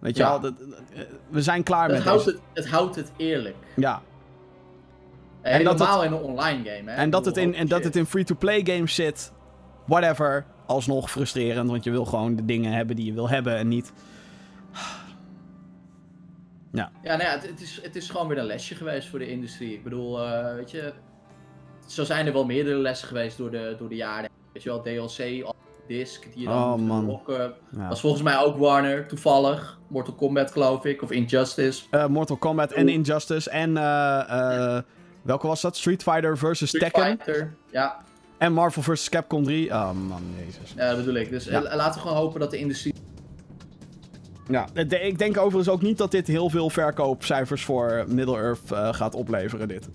Weet je Ja. wel, dat- dat- we zijn klaar het met houdt het, het houdt het eerlijk. Ja, En En dat Helemaal in een online game, hè. En dat het in, en dat het in free-to-play games zit. Whatever. Alsnog frustrerend, want je wil gewoon de dingen hebben die je wil hebben en niet. Ja, nou ja, het, het is, het is gewoon weer een lesje geweest voor de industrie. Ik bedoel, eh, weet je, zo zijn er wel meerdere lessen geweest door de, door de jaren. Weet je wel, DLC, disc, die je dan Oh, man. Ja. was volgens mij ook Warner, toevallig. Mortal Kombat, geloof ik, of Injustice. Eh, Mortal Kombat en Injustice en. eh, eh, welke was dat? Street Fighter versus Street Tekken. Fighter, ja, En Marvel vs. Capcom 3. Oh man, jezus. ja, dat bedoel ik. Dus Ja. laten we gewoon hopen dat de industrie... Ja, de- ik denk overigens ook niet dat dit heel veel verkoopcijfers voor Middle-earth gaat opleveren. Dit.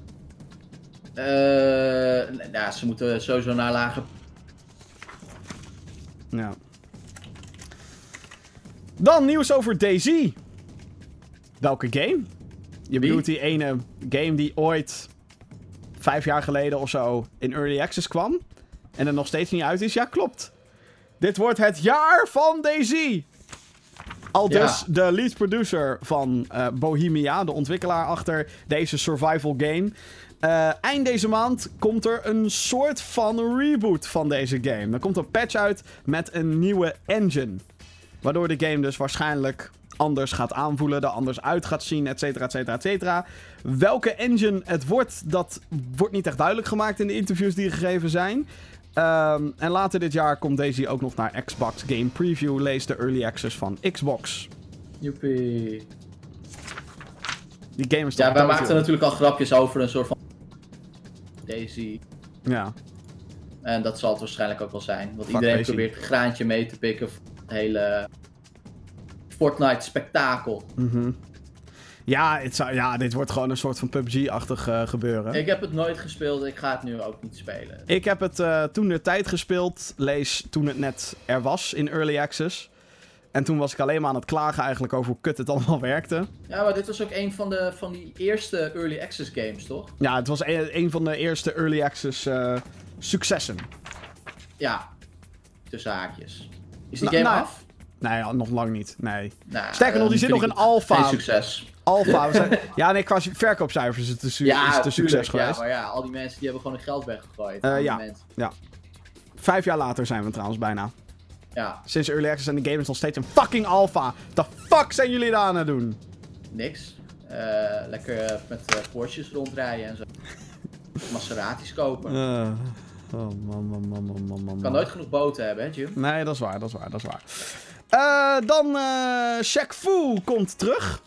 Eh, ja, ze moeten sowieso naar lage... Ja. Dan nieuws over Daisy. Welke game? Je bedoelt die ene game die ooit vijf jaar geleden of zo in Early Access kwam. En er nog steeds niet uit is? Ja, klopt. Dit wordt het jaar van Daisy. Al Ja. dus de lead producer van eh, Bohemia, de ontwikkelaar achter deze survival game. Eh, eind deze maand komt er een soort van reboot van deze game. Er komt een patch uit met een nieuwe engine. Waardoor de game dus waarschijnlijk anders gaat aanvoelen, er anders uit gaat zien, et cetera, et cetera, et cetera. Welke engine het wordt, dat wordt niet echt duidelijk gemaakt in de interviews die gegeven zijn. Ehm, en later dit jaar komt Daisy ook nog naar Xbox Game Preview. Lees de early access van Xbox. Joepie. Die game is Ja, wij maakten natuurlijk al grapjes over een soort van... Daisy. Ja. En dat zal het waarschijnlijk ook wel zijn. Want Fuck iedereen Daisy. probeert een graantje mee te pikken voor het hele Fortnite-spektakel. Mhm. Ja, het zou, ja, dit wordt gewoon een soort van PUBG-achtig eh, gebeuren. Ik heb het nooit gespeeld, ik ga het nu ook niet spelen. Ik heb het eh, toen de tijd gespeeld, lees toen het net er was in Early Access. En toen was ik alleen maar aan het klagen eigenlijk over hoe kut het allemaal werkte. Ja, maar dit was ook een van, de, van die eerste Early Access games, toch? Ja, het was een, een van de eerste Early Access eh, successen. Ja, tussen haakjes. Is die Nou, game nou, af? Nee, ja, nog lang niet. Nee. Nou, Sterker nog, die dan zit nog in alpha. Geen succes. Alpha. zijn- ja, nee, qua verkoopcijfers is het een, su- is het een succes geweest. Ja, maar ja, al die mensen die hebben gewoon hun geld weggegooid. Eh, die ja. mensen. Vijf jaar later zijn we trouwens bijna. Ja, Sinds Early Access en de game is nog steeds een fucking alpha. The fuck zijn jullie daar aan het doen? niks. Eh, lekker met Porsches rondrijden en zo. Maseratis kopen. Eh, Oh, man, man, man, man, man, man. Kan nooit genoeg boten hebben, hè, Jim? Nee, dat is waar, dat is waar, dat is waar. Dan eh Shaq Fu komt terug.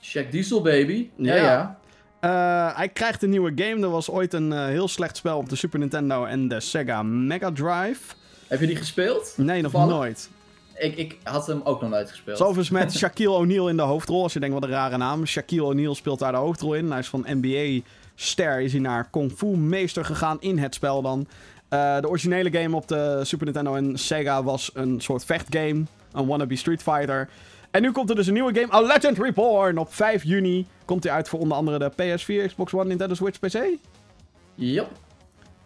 Check Diesel, baby. Ja, Ja. ja. Hij krijgt een nieuwe game. Er was ooit een heel slecht spel op de Super Nintendo en de Sega Mega Drive. Heb je die gespeeld? Nee, nog nooit. Ik, ik had hem ook nog nooit gespeeld. Zoveel met Shaquille O'Neal in de hoofdrol. Als je denkt, wat een rare naam. Shaquille O'Neal speelt daar de hoofdrol in. Hij is van NBA-ster. Is hij naar Kung Fu meester gegaan in het spel dan. Eh, de originele game op de Super Nintendo en Sega was een soort vechtgame. Een wannabe Street Fighter. En nu komt er dus een nieuwe game. A Legend Reborn. Op 5 juni komt hij uit voor onder andere de PS4, Xbox One, Nintendo Switch, PC. Yep.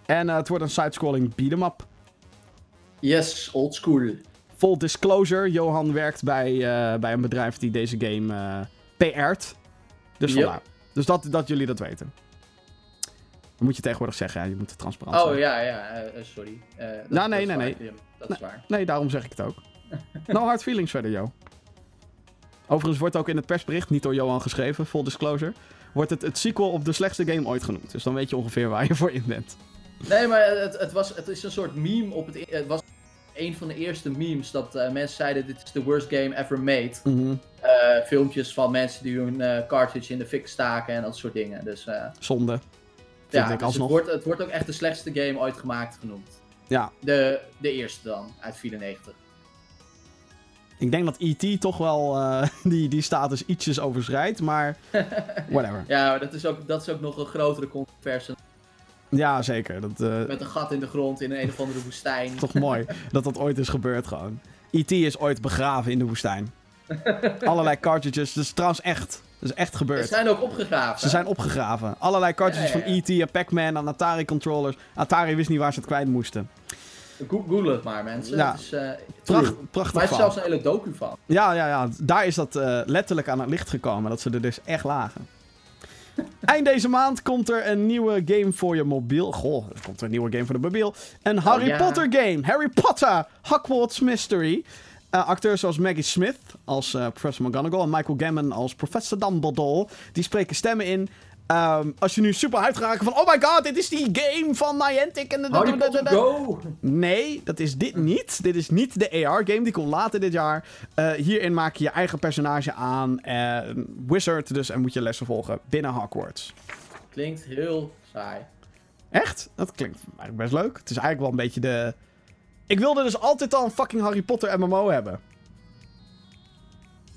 En eh, het wordt een side-scrolling beat-em up. Yes, old school. Full disclosure, Johan werkt bij, eh, bij een bedrijf die deze game eh PR't. Dus Yep. vandaar. Dus dat, dat jullie dat weten. Dan moet je tegenwoordig zeggen, je moet transparant Oh zijn. ja, ja, eh, sorry. Eh, dat, Nou, nee, dat is nee, waar, Jim. Dat is waar. Nee, daarom zeg ik het ook. no hard feelings verder, Jo. Overigens wordt ook in het persbericht, niet door Johan geschreven, full disclosure, wordt het het sequel op de slechtste game ooit genoemd. Dus dan weet je ongeveer waar je voor in bent. Nee, maar het, het, was, het is een soort meme op het... i- Het was een van de eerste memes dat eh, mensen zeiden dit is the worst game ever made. Eh, filmpjes van mensen die hun eh, cartridge in de fik staken en dat soort dingen. Dus Zonde. Ja, ik dus het, wordt, het wordt ook echt de slechtste game ooit gemaakt genoemd. Ja, De, de eerste dan, uit 94. ik denk dat E.T. toch wel die, die status ietsjes overschrijdt, maar whatever. Ja, maar dat is ook, dat is ook nog een grotere controverse. Ja, zeker. Dat, eh, Met een gat in de grond in een, een of andere woestijn. toch mooi dat dat ooit is gebeurd gewoon. E.T. is ooit begraven in de woestijn. Allerlei cartridges. Dat is trouwens echt. Dat is echt Ze gebeurd. zijn ook opgegraven. Ze zijn opgegraven. Allerlei cartridges Ja, ja, van E.T. en Pac-Man en Atari controllers. Atari wist niet waar ze het kwijt moesten. Go- Google het maar, mensen. Ja. Het is, eh, Pracht, prachtig Maar er is zelfs een hele docu van. Ja, ja, ja. Daar is dat eh, letterlijk aan het licht gekomen. Dat ze er dus echt lagen. Eind deze maand komt er een nieuwe game voor je mobiel. Goh, er komt er een nieuwe game voor de mobiel. Een Harry ja. Potter game. Harry Potter Hogwarts Mystery. Eh, acteurs zoals Maggie Smith als eh, Professor McGonagall en Michael Gambon als Professor Dumbledore. Die spreken stemmen in. Ehm, als je nu super hyped gaat raken van... Oh my god, dit is die game van Niantic. En Harry Potter de- Go! Nee, dat is dit niet. Dit is niet de AR-game. Die komt later dit jaar. Eh, hierin maak je je eigen personage aan. een wizard dus. En moet je lessen volgen binnen Hogwarts. Klinkt heel saai. Echt? Dat klinkt eigenlijk best leuk. Het is eigenlijk wel een beetje de... Ik wilde dus altijd al een fucking Harry Potter MMO hebben.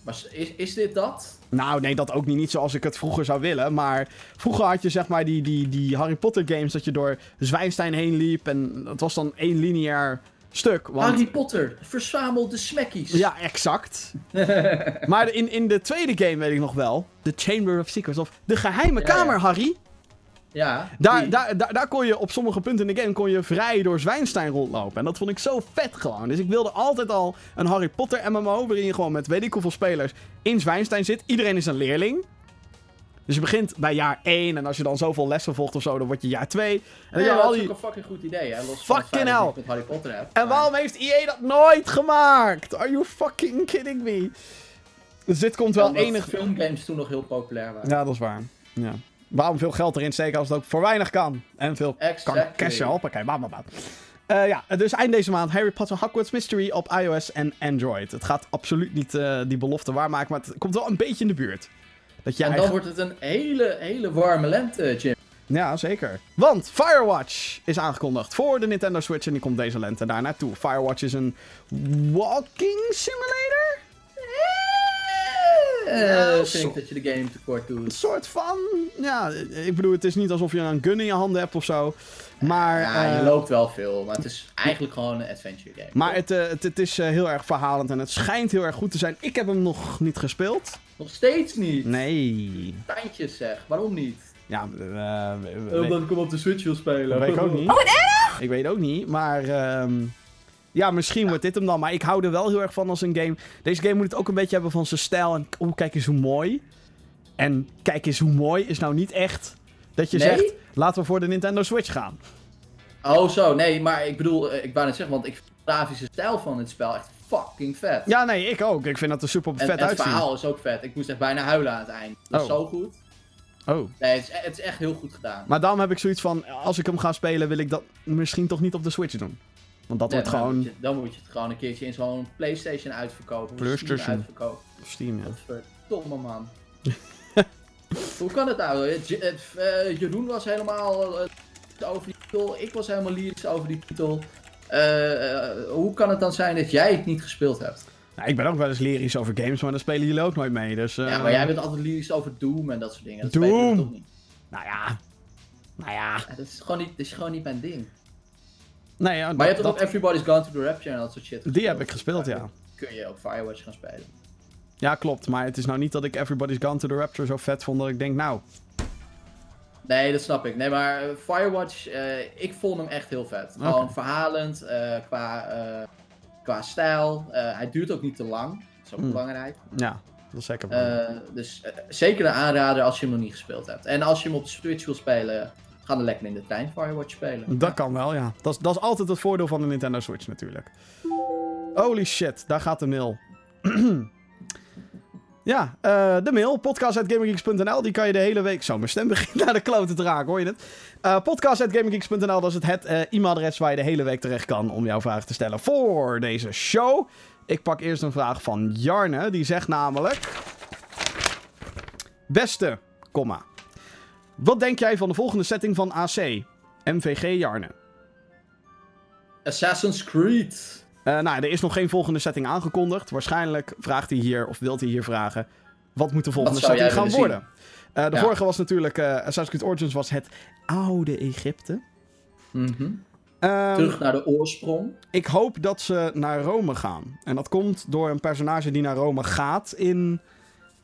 Maar is, is dit dat? Nou, nee, dat ook niet. Niet zoals ik het vroeger zou willen. Maar vroeger had je zeg maar die, die, die Harry Potter games... dat je door Zwijnstein heen liep. En dat was dan één lineair stuk. Want... Harry Potter, verzamel de smekkies. Ja, exact. maar in, in de tweede game weet ik nog wel. The Chamber of Secrets. Of de geheime Ja, kamer, ja. Harry. Ja, Daar, daar, daar, daar kon je op sommige punten in de game kon je vrij door Zwijnstein rondlopen. En dat vond ik zo vet gewoon. Dus ik wilde altijd al een Harry Potter MMO. Waarin je gewoon met weet ik hoeveel spelers in Zwijnstein zit. Iedereen is een leerling. Dus je begint bij jaar 1. En als je dan zoveel lessen volgt of zo, dan word je jaar 2. En dan Ja, heb je al dat is die... ook een fucking goed idee, hè? Los Fucking hell. met Harry Potter. En maar- waarom heeft EA dat nooit gemaakt? Are you fucking kidding me? Dus dit komt wel enig... filmgames toen nog heel populair waren. Ja, dat is waar. Ja. Waarom veel geld erin steken als het ook voor weinig kan? En veel kan Exactly. cashen. Hoppakee, bam, bam, bam. Eh, ja, dus eind deze maand Harry Potter Hogwarts Mystery op iOS en Android. Het gaat absoluut niet eh, die belofte waarmaken, maar het komt wel een beetje in de buurt. Dat je en dan eigen- wordt het een hele, hele warme lente, Jim. Ja, zeker. Want Firewatch is aangekondigd voor de Nintendo Switch en die komt deze lente daar naartoe. Firewatch is een walking simulator? Eh, vind zo- ik dat je de game tekort Een doet. soort van... Ja, ik bedoel, het is niet alsof je een gun in je handen hebt of zo. Maar... Ja, je eh, loopt wel veel, maar het is eigenlijk gewoon een adventure game. Maar het, eh, het, het is eh, heel erg verhalend en het schijnt heel erg goed te zijn. Ik heb hem nog niet gespeeld. Nog steeds niet. Nee. Tandjes zeg, waarom niet? Ja, eh, Omdat ik hem op de Switch wil spelen. dat weet ik ook niet. Ik weet ook niet, maar... ehm, ja, misschien wordt dit hem dan. Maar ik hou er wel heel erg van als een game... Deze game moet het ook een beetje hebben van zijn stijl. En oh, kijk eens hoe mooi. En kijk eens hoe mooi is nou niet echt... Dat je Nee? zegt, laten we voor de Nintendo Switch gaan. Oh zo, nee, maar ik bedoel, eh, ik wou net zeggen, want ik vind de grafische stijl van het spel echt fucking vet. Ja, nee, ik ook. Ik vind dat er super vet en het uitzien. verhaal is ook vet. Ik moest echt bijna huilen aan het eind. Dat is Oh. zo goed. Oh. Nee, het is, het is echt heel goed gedaan. Maar daarom heb ik zoiets van, als ik hem ga spelen, wil ik dat misschien toch niet op de Switch doen. Want dat Nee, wordt dan gewoon Moet je, dan moet je het gewoon een keertje in zo'n PlayStation uitverkopen. of PlayStation. Steam uitverkopen. op Steam, ja. Verdomme man. Hoe kan het nou? Eh, J- eh, eh, Jeroen was helemaal over die titel. Ik was helemaal lyrisch over die titel. Hoe kan het dan zijn dat jij het niet gespeeld hebt? Nou, ik ben ook wel eens lyrisch over games, maar dan spelen jullie ook nooit mee. Dus, eh, ja, maar jij bent altijd lyrisch over Doom en dat soort dingen. Dat Doom. toch niet. Nou ja. Nou ja. Ja, dat, is gewoon niet, dat is gewoon niet mijn ding. Nee, ja, Maar je hebt toch dat- ook Everybody's Gone to the Rapture en dat soort shit die heb ik gespeeld, ja. Kun je ook Firewatch gaan spelen. Ja, klopt. Maar het is nou niet dat ik Everybody's Gone to the Rapture zo vet vond dat ik denk, nou... Nee, dat snap ik. Nee, maar eh, Firewatch, eh, ik vond hem echt heel vet. Gewoon verhalend, eh, qua, qua stijl. Hij duurt ook niet te lang. Dat is ook Hmm. belangrijk. Ja, dat is zeker wel. Eh, dus zeker een aanrader als je hem nog niet gespeeld hebt. En als je hem op de Switch wil spelen, ga dan lekker in de trein Firewatch spelen. Dat kan wel, ja. Dat is, dat is altijd het voordeel van de Nintendo Switch natuurlijk. Holy shit, daar gaat de mail. ja, eh, de mail, podcast.gaminggeeks.nl, die kan je de hele week... Zo, mijn stem begint naar de kloten te raken, hoor je het? Uh, podcast.gaminggeeks.nl, dat is het, het eh, e-mailadres waar je de hele week terecht kan om jouw vragen te stellen voor deze show. Ik pak eerst een vraag van Jarne, die zegt namelijk... Beste, komma. Wat denk jij van de volgende setting van AC? MVG Jarne. Assassin's Creed. Eh, nou, er is nog geen volgende setting aangekondigd. Waarschijnlijk vraagt hij hier, of wilt hij hier vragen... wat moet de volgende setting gaan worden? Eh, de Ja. vorige was natuurlijk... eh Assassin's Creed Origins was het oude Egypte. Mhm. Ehm, Terug naar de oorsprong. ik hoop dat ze naar Rome gaan. En dat komt door een personage die naar Rome gaat in,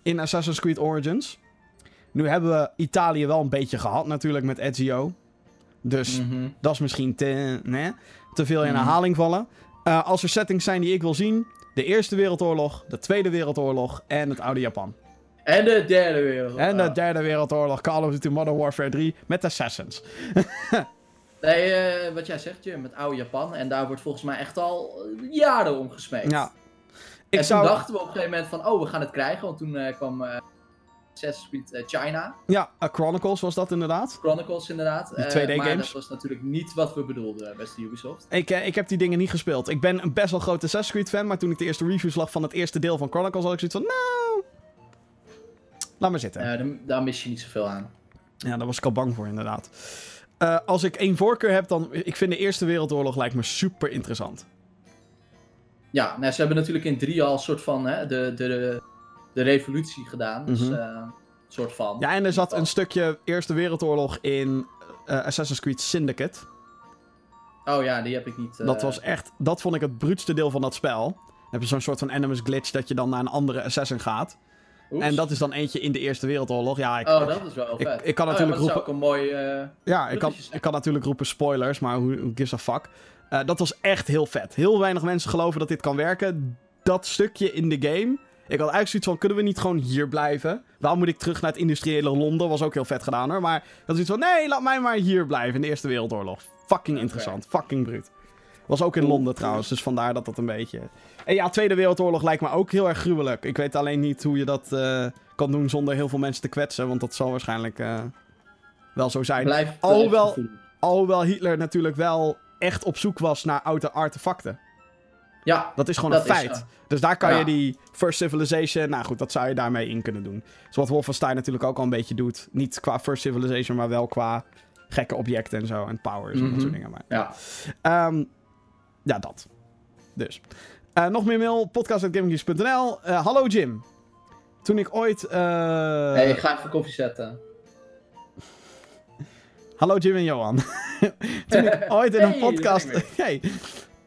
in Assassin's Creed Origins. Nu hebben we Italië wel een beetje gehad natuurlijk met Ezio. Dus Mhm. dat is misschien te, nee, te veel in Mhm. herhaling vallen. Eh, als er settings zijn die ik wil zien... De Eerste Wereldoorlog, de Tweede Wereldoorlog en het oude Japan. En de derde wereld. En de. Derde Wereldoorlog, Call of Duty Modern Warfare 3 met Assassins. Nee, eh, wat jij zegt, Jim, met oude Japan. En daar wordt volgens mij echt al jaren om gesmeekt. Ja. En Ik zou... toen dachten we op een gegeven moment van, oh, we gaan het krijgen. Want toen eh, kwam eh Assassin's Creed eh, China, Ja, A Chronicles was dat inderdaad. Chronicles inderdaad. Die Eh, 2D maar dat was natuurlijk niet wat we bedoelden, beste Ubisoft. Ik, eh, ik heb die dingen niet gespeeld. Ik ben een best wel grote Assassin's Creed fan, maar toen ik de eerste reviews lag van het eerste deel van Chronicles, had ik zoiets van, nou... Laat maar zitten. Eh, daar, mis je niet zoveel aan. Ja, daar was ik al bang voor, inderdaad. Eh, als ik één voorkeur heb, dan... Ik vind de Eerste Wereldoorlog lijkt me super interessant. Ja, nou, ze hebben natuurlijk in drie al een soort van hè, de, de, de revolutie gedaan. Dus Mhm. eh, een soort van. Ja, en er zat een stukje Eerste Wereldoorlog in eh, Assassin's Creed Syndicate. Oh ja, die heb ik niet. eh, Dat was echt... Dat vond ik het bruutste deel van dat spel. Dan heb je zo'n soort van Animus glitch dat je dan naar een andere assassin gaat. oeps. En dat is dan eentje in de Eerste Wereldoorlog. Ja, ik, Oh, dat is wel vet. ik kan Oh, natuurlijk ja, maar dat roepen- is ook een mooi... eh, Ja, ik kan, ik kan natuurlijk roepen spoilers, maar who, who gives a fuck. Eh, dat was echt heel vet. Heel weinig mensen geloven dat dit kan werken. Dat stukje in de game. Ik had eigenlijk zoiets van, kunnen we niet gewoon hier blijven? Waarom moet ik terug naar het industriële Londen? Was ook heel vet gedaan hoor. Maar dat is iets van, nee, laat mij maar hier blijven in de Eerste Wereldoorlog. Fucking interessant. Fucking bruut. Was ook in. Londen trouwens, dus vandaar dat dat een beetje... En ja, Tweede Wereldoorlog lijkt me ook heel erg gruwelijk. Ik weet alleen niet hoe je dat eh, kan doen zonder heel veel mensen te kwetsen. Want dat zal waarschijnlijk eh, wel zo zijn. blijft Alhoewel-. Alhoewel Hitler natuurlijk wel echt op zoek was naar oude artefacten. Ja, Dat is gewoon dat een feit. zo. dus daar kan je die First Civilization... Nou goed, dat zou je daarmee in kunnen doen. Zoals Wolfenstein natuurlijk ook al een beetje doet. Niet qua First Civilization, maar wel qua gekke objecten en zo. En powers en dat Mhm. soort dingen. Maar, Ja. Ehm, ja, dat. Dus. Eh, nog meer mail. podcast.gaminggeeks.nl Eh, Hallo Jim. Toen ik ooit... eh, hey, ik ga even koffie zetten. Hallo Jim en Johan. toen ik ooit in een podcast. Hey.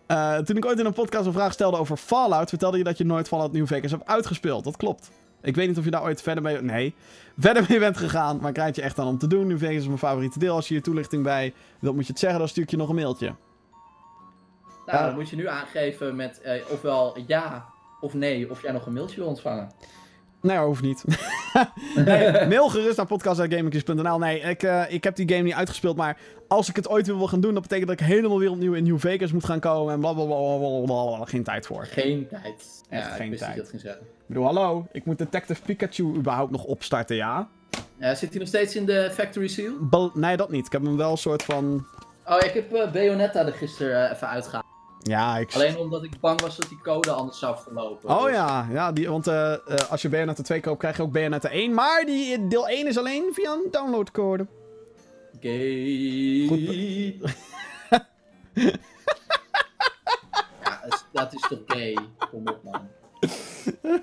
Eh, toen ik ooit in een podcast een vraag stelde over Fallout, vertelde je dat je nooit Fallout New Vegas hebt uitgespeeld. Dat klopt. Ik weet niet of je daar ooit verder mee. Nee. Verder mee bent gegaan, maar ik rijd je echt aan om te doen. New Vegas is mijn favoriete deel. Als je hier toelichting bij wilt, moet je het zeggen, dan stuur ik je nog een mailtje. Nou, dan moet je nu aangeven met eh, ofwel ja of nee, of jij nog een mailtje wil ontvangen. Nee, hoeft niet. nee, mail gerust naar podcast.gamingkies.nl. Nee, ik, eh, ik heb die game niet uitgespeeld, maar als ik het ooit weer wil gaan doen, dat betekent dat ik helemaal weer opnieuw in New Vegas moet gaan komen en blablabla. Bla, bla, bla, bla. Geen tijd voor. Geen tijd. Echt ja, geen ik tijd. dat je dat ging zeggen. Ik bedoel, hallo, ik moet Detective Pikachu überhaupt nog opstarten, ja? Ja, zit hij nog steeds in de Factory Seal? Nee, dat niet. Ik heb hem wel een soort van... Oh, ik heb eh, Bayonetta er gisteren eh, even uitgehaald. Ja, ik... Alleen omdat ik bang was dat die code anders zou verlopen. Oh Dus- ja, ja die, want eh, eh, als je Bayonetta 2 koopt, krijg je ook Bayonetta 1. Maar die deel 1 is alleen via een downloadcode. Gay. Goed. ja, dat is, toch gay? Kom op, man.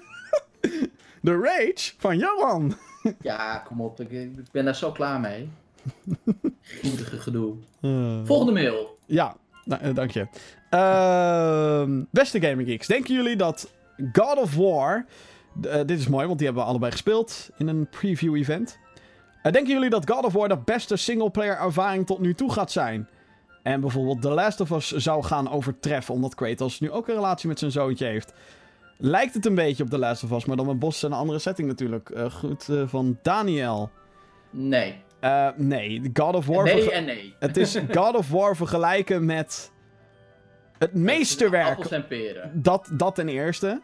De Rage van Johan. Ja, kom op. Ik, ik ben daar zo klaar mee. Gietige gedoe. Eh, Volgende mail. ja, da- eh, dank je. Ehm, beste Gaming Geeks, denken jullie dat God of War... eh, dit is mooi, want die hebben we allebei gespeeld in een preview-event. Eh, denken jullie dat God of War de beste singleplayer ervaring tot nu toe gaat zijn? En bijvoorbeeld The Last of Us zou gaan overtreffen, omdat Kratos nu ook een relatie met zijn zoontje heeft. Lijkt het een beetje op The Last of Us, maar dan met bos en een andere setting natuurlijk. Goed, van Daniel. Nee. Eh, nee, God of War... nee en nee. Het is God of War vergelijken met het meesterwerk. Dat, dat ten eerste.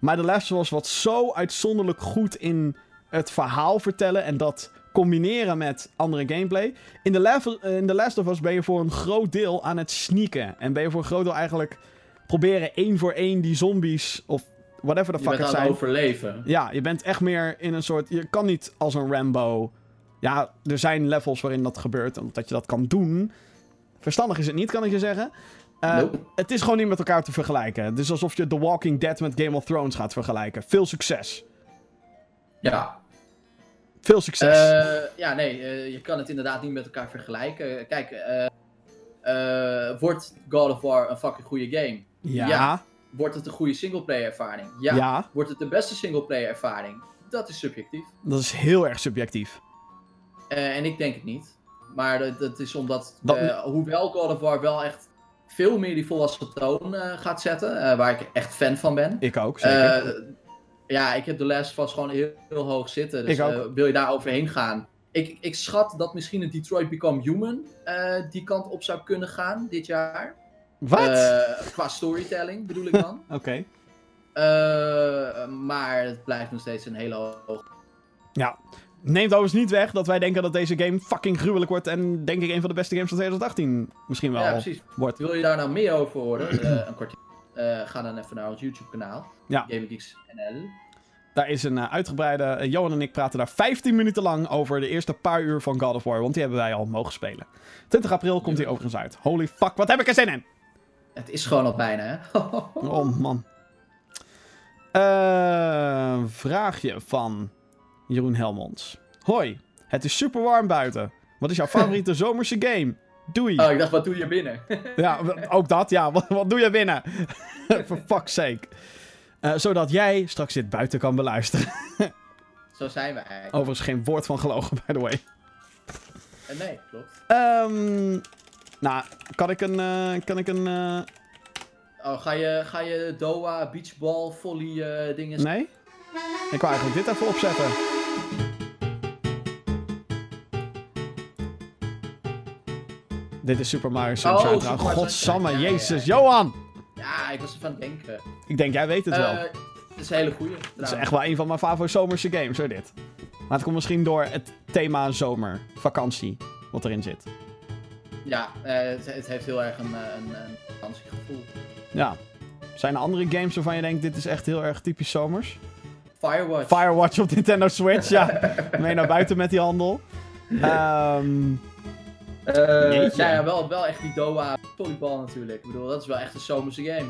Maar The Last of Us was zo uitzonderlijk goed in het verhaal vertellen en dat combineren met andere gameplay. In The, Last- in The Last of Us ben je voor een groot deel aan het sneaken. En ben je voor een groot deel eigenlijk proberen één voor één die zombies of whatever the Je fuck bent het aan het zijn. overleven. Ja, je bent echt meer in een soort. Je kan niet als een Rambo. Ja, er zijn levels waarin dat gebeurt, omdat je dat kan doen. Verstandig is het niet, kan ik je zeggen. Nope. Het is gewoon niet met elkaar te vergelijken. Het is alsof je The Walking Dead met Game of Thrones gaat vergelijken. Veel succes. Ja. Veel succes. Eh, ja, nee, eh, je kan het inderdaad niet met elkaar vergelijken. Kijk, wordt God of War een fucking goede game? ja, ja. ja, Wordt het een goede singleplayer ervaring? Ja. Wordt het de beste singleplayer ervaring? Dat is subjectief. dat is heel erg subjectief. Eh, en ik denk het niet. Maar dat, dat is omdat, Dat- eh, hoewel God of War wel echt veel meer die volwassen toon eh, gaat zetten, waar ik echt fan van ben. Ik ook, zeker. Ja, ik heb de les vast gewoon heel, heel hoog zitten. Dus Ik ook. wil je daar overheen gaan? Ik, ik schat dat misschien een Detroit Become Human die kant op zou kunnen gaan dit jaar. Wat? Qua storytelling bedoel ik dan. Oké. Maar het blijft nog steeds een hele hoog. Ja. Neemt overigens niet weg dat wij denken dat deze game fucking gruwelijk wordt. En denk ik een van de beste games van 2018 misschien wel Ja, precies. wordt. Wil je daar nou meer over horen? eh, een kwartier. Eh, ga dan even naar ons YouTube kanaal. Ja. NL. Daar is een eh, uitgebreide. Johan en ik praten daar 15 minuten lang over de eerste paar uur van God of War. Want die hebben wij al mogen spelen. 20 april komt die overigens uit. Holy fuck, wat heb ik er zin in! Het is gewoon al bijna, hè? Oh man. Vraagje van Jeroen Helmonds. Hoi, het is super warm buiten. Wat is jouw favoriete zomerse game? Doei. Oh, ik dacht, wat doe je binnen? Ja, ook dat. Ja, wat, wat doe je binnen? For fuck's sake. Eh, zodat jij straks dit buiten kan beluisteren. Zo zijn wij eigenlijk. Overigens geen woord van gelogen, by the way. Eh, nee, klopt. Ehm, nou, kan ik een... eh, kan ik een... Oh, ga je, ga je Doha, beachball, volley dingen... nee? Ik wou eigenlijk dit even opzetten. Dit is Super Mario Sunshine Oh, Godsamme, Sunshine. Ja, ja, ja. jezus. Johan! Ja, ik was ervan aan het denken. Ik denk, jij weet het wel. Eh, Het is een hele goeie. Het is echt wel een van mijn favoriete zomerse games, hoor, dit. Maar het komt misschien door het thema zomer, vakantie, wat erin zit. Ja, eh, het, het heeft heel erg een, eh, een, een vakantiegevoel. Ja. Zijn er andere games waarvan je denkt, dit is echt heel erg typisch zomers? Firewatch. Firewatch op Nintendo Switch, ja. Mee naar buiten met die handel. Ehm, Eh, nou ja, wel, wel echt die Doha volleybal natuurlijk. Ik bedoel, dat is wel echt een zomerse game.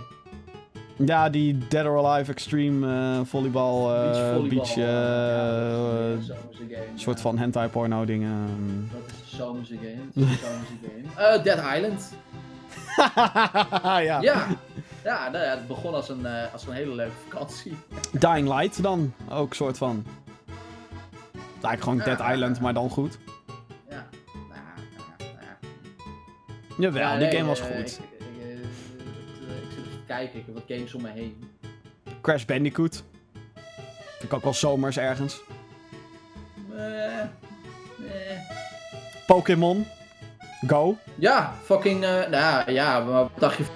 ja, die Dead or Alive Extreme eh, volleybal, eh, beach, eh, ja, een zomerse game. een soort ja. van hentai porno dingen. Dat is een zomerse game. Dat is een zomerse game. Eh, Dead Island. ja. Ja. Ja, nou ja, het begon als een, eh, als een hele leuke vakantie. Dying Light dan, ook soort van. Eigenlijk gewoon. Dead Island, maar dan goed. Ja. Nou, ja, nou, ja, nou ja. Jawel, Ja, die nee, game was eh, goed. Ik, ik, eh, eh, ik zit even te kijken, ik heb wat games om me heen. Crash Bandicoot. Vind ik ook wel zomers ergens. Eh, eh. Pokémon. Go. Ja, fucking, eh, nou ja, maar wat dacht je van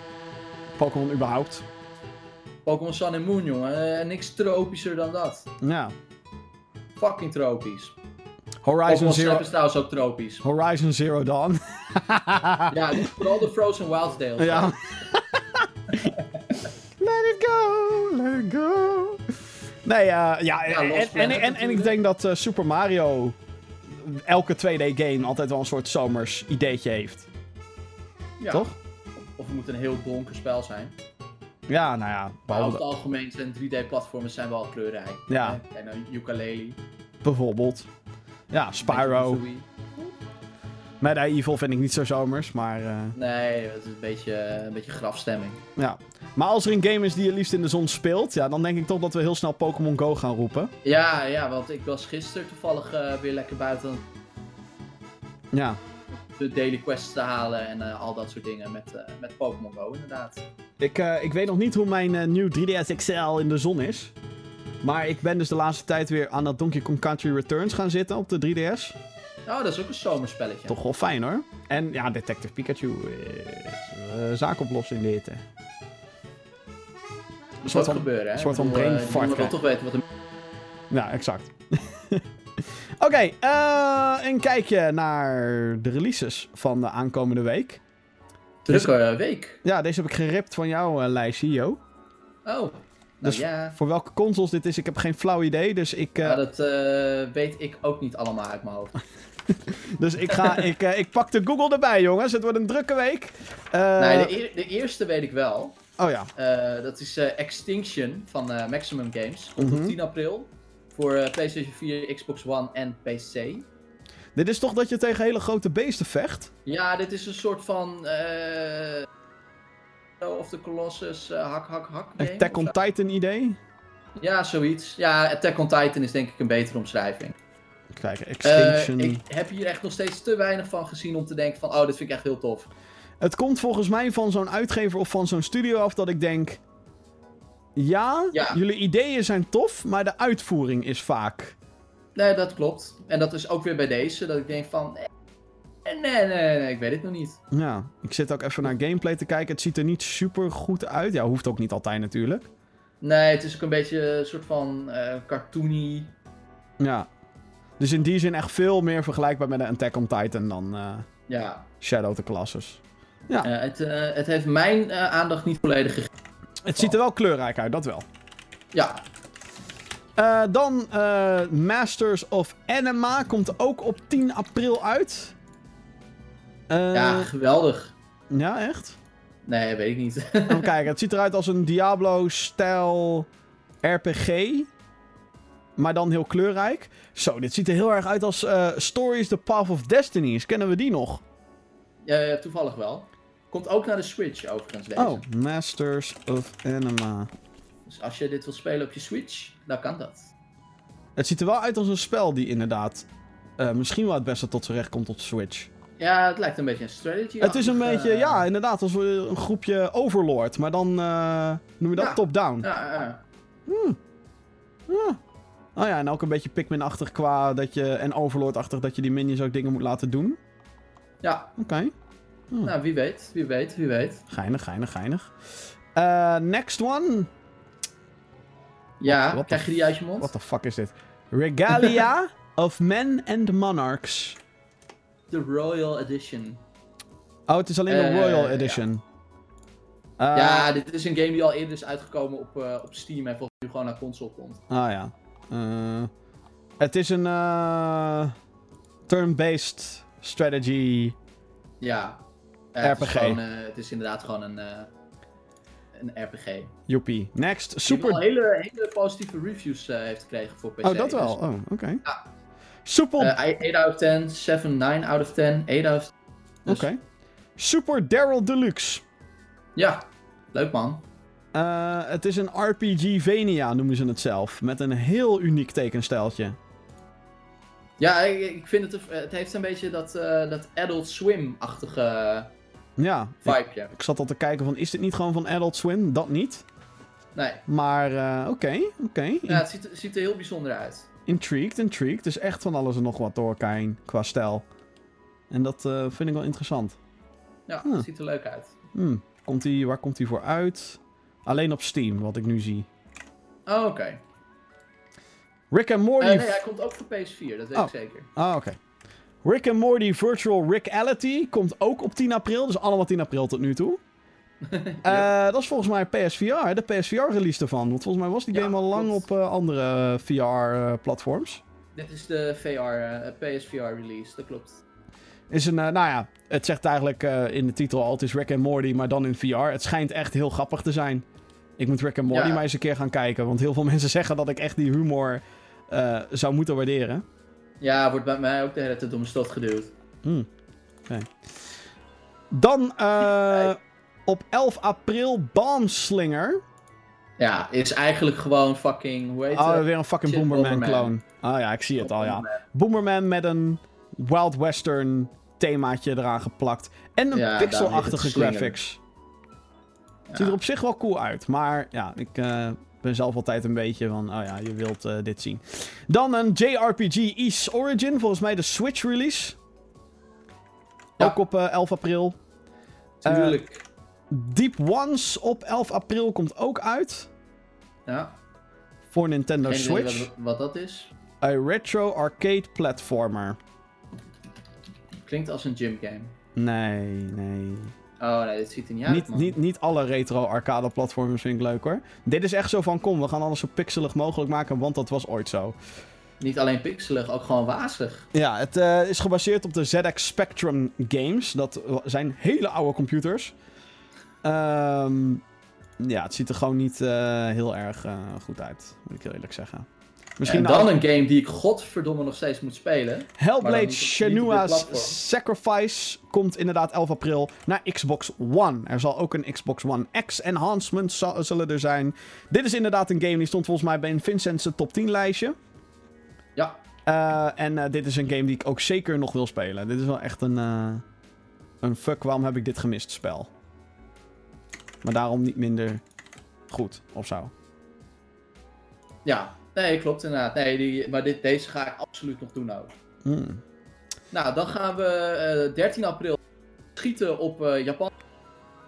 Pokémon überhaupt. Pokémon Sun and Moon, jongen? Eh, niks tropischer dan dat. Ja. Fucking tropisch. Horizon Zero, Snap is trouwens ook tropisch. Horizon Zero Dawn. Ja, vooral de Frozen Wilds deel. ja. let it go, let it go. Nee, eh, ja, Ja, en, en, en, en, ik denk dat eh, Super Mario elke 2D-game altijd wel een soort zomers ideetje heeft. Ja. Toch? Of het moet een heel donker spel zijn. Ja, nou ja. Maar over het algemeen zijn 3D-platformen zijn wel kleurrijk. Ja. Kijk nou, Ukulele. bijvoorbeeld. Ja, Spyro. Mad Eye Evil vind ik niet zo zomers, maar... eh, Nee, het is een beetje, een beetje grafstemming. Ja. Maar als er een game is die je liefst in de zon speelt, ja, dan denk ik toch dat we heel snel Pokémon Go gaan roepen. Ja, ja, want ik was gisteren toevallig eh, weer lekker buiten Ja. De daily quests te halen en eh, al dat soort dingen met, eh, met Pokémon Go inderdaad. Ik, eh, ik weet nog niet hoe mijn nieuw 3DS XL in de zon is. Maar ik ben dus de laatste tijd weer aan dat Donkey Kong Country Returns gaan zitten op de 3DS. Oh, dat is ook een zomerspelletje. Toch wel fijn hoor. En ja, Detective Pikachu is zaak oplossen in dit. hè. Een soort van- gebeuren, hè? een soort van Ik brain fart niemand wil toch weten wat er... Ja, exact. Oké, eh, een kijkje naar de releases van de aankomende week. Drukke week. Ja, deze heb ik geript van jouw eh, lijstje, Jo. Oh, nou Dus- ja. Voor welke consoles dit is, ik heb geen flauw idee. Dus ik, eh, Ja, dat weet ik ook niet allemaal uit mijn hoofd. dus ik, ga, ik, ik pak de Google erbij, jongens. Het wordt een drukke week. Nee, de, de eerste weet ik wel. Oh ja. Dat is Extinction van Maximum Games. Komt Mhm. op 10 april. Voor eh, PlayStation 4, Xbox One en PC. Dit is toch dat je tegen hele grote beesten vecht? Ja, dit is een soort van. eh of the Colossus eh, hak, hak, hak. game Attack on. Titan idee? Ja, zoiets. Ja, Attack on Titan is denk ik een betere omschrijving. Kijk, Eh, Extinction. ik heb hier echt nog steeds te weinig van gezien om te denken van, oh, dit vind ik echt heel tof. Het komt volgens mij van zo'n uitgever of van zo'n studio af dat ik denk... Ja, Ja. jullie ideeën zijn tof, maar de uitvoering is vaak... Nee, dat klopt. En dat is ook weer bij deze, dat ik denk van, nee, nee, nee, nee ik weet het nog niet. Ja, ik zit ook even naar gameplay te kijken. Het ziet er niet super goed uit. Ja, hoeft ook niet altijd natuurlijk. Nee, het is ook een beetje een soort van eh cartoony. Ja. Dus in die zin echt veel meer vergelijkbaar met een Attack on Titan dan eh, Ja, Shadow of the Colossus. Ja. Eh, het, eh, het heeft mijn eh, aandacht niet volledig gegeven. Het ziet er wel kleurrijk uit, dat wel. Ja, Eh, dan eh, Masters of Anima komt ook op 10 april uit. Eh, ja, geweldig. ja, echt? Nee, weet ik niet. Even kijken, het ziet eruit als een Diablo-stijl RPG. Maar dan heel kleurrijk. Zo, dit ziet er heel erg uit als Stories The Path of Destinies. Kennen we die nog? Ja, toevallig wel. Komt ook naar de Switch overigens deze. Oh, Masters of Anima. Dus als je dit wil spelen op je Switch, dan kan dat. Het ziet er wel uit als een spel die inderdaad eh, misschien wel het beste tot zijn recht komt op Switch. Ja, het lijkt een beetje een strategy. Het is een beetje, ja, inderdaad, als we een groepje Overlord. Maar dan eh, noem je dat Ja. top-down. Ja, ja. Ja. Oh ja, en ook een beetje Pikmin-achtig qua dat je, en Overlord-achtig dat je die minions ook dingen moet laten doen. ja. Oké, nou wie weet, wie weet, wie weet. geinig, geinig, geinig. Eh, next one. Ja, What the krijg je die uit je mond? What the fuck is dit? Regalia of Men and Monarchs. De Royal Edition. Oh, het is alleen de Eh, Royal ja. Edition. Eh, ja, dit is een game die al eerder is uitgekomen op, eh, op Steam en volgens nu gewoon naar console komt. Ah ja. Eh, het is een eh, turn-based strategy. Ja. Eh, Het is, RPG. gewoon, eh, het is inderdaad gewoon een, eh, een RPG. Joepie. Next. Die Super. al hele, hele positieve reviews heeft gekregen voor PC. Oh, dat wel. Dus, Oh, oké. Ja. Super. eh, 8 out of 10, 7, 9 out of 10, 8 out of 10. Oké. dus- Super Daryl Deluxe. Ja, leuk man. Eh, het is een RPG-vania, noemen ze het zelf. Met een heel uniek tekenstijltje. Ja, ik, ik vind het, het heeft een beetje dat, eh, dat Adult Swim-achtige Ja. Ik, zat al te kijken van, is dit niet gewoon van Adult Swim? Dat niet. Nee, Maar, eh, oké, oké. ja, het ziet, ziet er heel bijzonder uit. Intrigued, intrigued. Dus echt van alles en nog wat door elkaar heen qua stijl. En dat eh, vind ik wel interessant. Ja, Huh. het ziet er leuk uit. Hmm. Komt die, waar komt die voor uit? Alleen op Steam, wat ik nu zie. Oh, oké. Rick and Morty... Eh, nee, hij komt ook voor PS4, dat weet Oh. ik zeker. Ah, oké. Rick and Morty Virtual Reality komt ook op 10 april. Dus allemaal 10 april tot nu toe. Eh, dat is volgens mij PSVR, de PSVR-release ervan. Want volgens mij was die Ja, game al lang klopt. op eh, andere VR-platforms. Dit is de VR, eh, PSVR release, dat klopt. Is een, eh, nou ja, het zegt eigenlijk eh, in de titel al, het is Rick and Morty, maar dan in VR. Het schijnt echt heel grappig te zijn. Ik moet Rick and Morty Ja. maar eens een keer gaan kijken. Want heel veel mensen zeggen dat ik echt die humor eh, zou moeten waarderen. Ja, wordt bij mij ook de hele tijd door mijn stot geduwd. Hmm. Oké. Dan eh, op 11 april Bombslinger. Ja, is eigenlijk gewoon fucking, hoe heet Oh, het? weer een fucking Shit, Boomerman Bomberman. clone. Oh ja, ik zie het al, ja. Boomerman met een Wild Western themaatje eraan geplakt. En een Ja, pixelachtige graphics. Ja. Ziet er op zich wel cool uit. Maar ja, ik eh, ben zelf altijd een beetje van... Oh ja, je wilt eh, dit zien. Dan een JRPG East Origin. Volgens mij de Switch release. Ja. Ook op eh, 11 april. Tuurlijk. Deep Ones op 11 april komt ook uit. ja, Voor Nintendo geen Switch. wat, wat dat is. Een retro arcade platformer. Klinkt als een gym game. Nee, nee. Oh nee, dit ziet er niet uit, Niet, man. niet, niet alle retro arcade platformers vind ik leuk hoor. Dit is echt zo van kom, we gaan alles zo pixelig mogelijk maken, want dat was ooit zo. Niet alleen pixelig, ook gewoon wazig. Ja, het eh, is gebaseerd op de ZX Spectrum games. Dat zijn hele oude computers. Ehm, ja, het ziet er gewoon niet eh, heel erg eh, goed uit, moet ik heel eerlijk zeggen. Misschien en dan nou- een game die ik godverdomme nog steeds moet spelen. Hellblade platform. Sacrifice komt inderdaad 11 april naar Xbox One. Er zal ook een Xbox One X enhancement zullen er zijn. Dit is inderdaad een game die stond volgens mij bij een Vincent's top 10 lijstje. Ja, Eh, en eh, dit is een game die ik ook zeker nog wil spelen. Dit is wel echt een, eh, een fuck, waarom heb ik dit gemist spel. Maar daarom niet minder goed, of zo. ja. Nee, klopt inderdaad. Nee, die, maar dit, deze ga ik absoluut nog doen ook. Hmm. Nou, dan gaan we eh 13 april schieten op eh, Japan.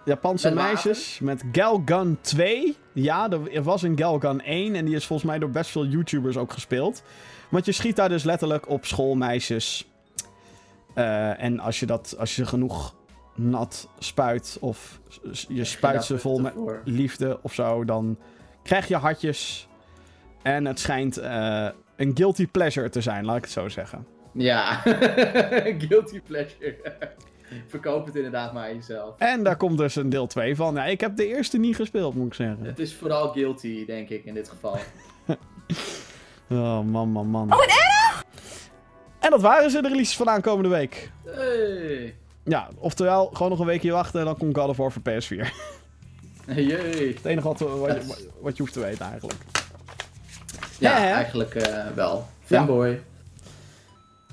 Japanse Met water? meisjes met Galgun 2. Ja, er was een Galgun 1 en die is volgens mij door best veel YouTubers ook gespeeld. Want je schiet daar dus letterlijk op schoolmeisjes. Eh, en als je, dat, als je genoeg nat spuit of je spuit ze vol met liefde of zo, dan krijg je hartjes. En het schijnt eh, een guilty pleasure te zijn, laat ik het zo zeggen. Ja, guilty pleasure. Verkoop het inderdaad maar aan jezelf. En daar komt dus een deel 2 van. Ja, ik heb de eerste niet gespeeld, moet ik zeggen. Het is vooral guilty, denk ik, in dit geval. Oh, man, man, man. Oh, wat erg! En dat waren ze, de releases van aankomende week. Hey. Ja, oftewel, gewoon nog een weekje wachten en dan komt God of War voor PS4. Jee. Het enige wat, wat, wat je hoeft te weten eigenlijk. Ja, eigenlijk eh, wel. Fanboy.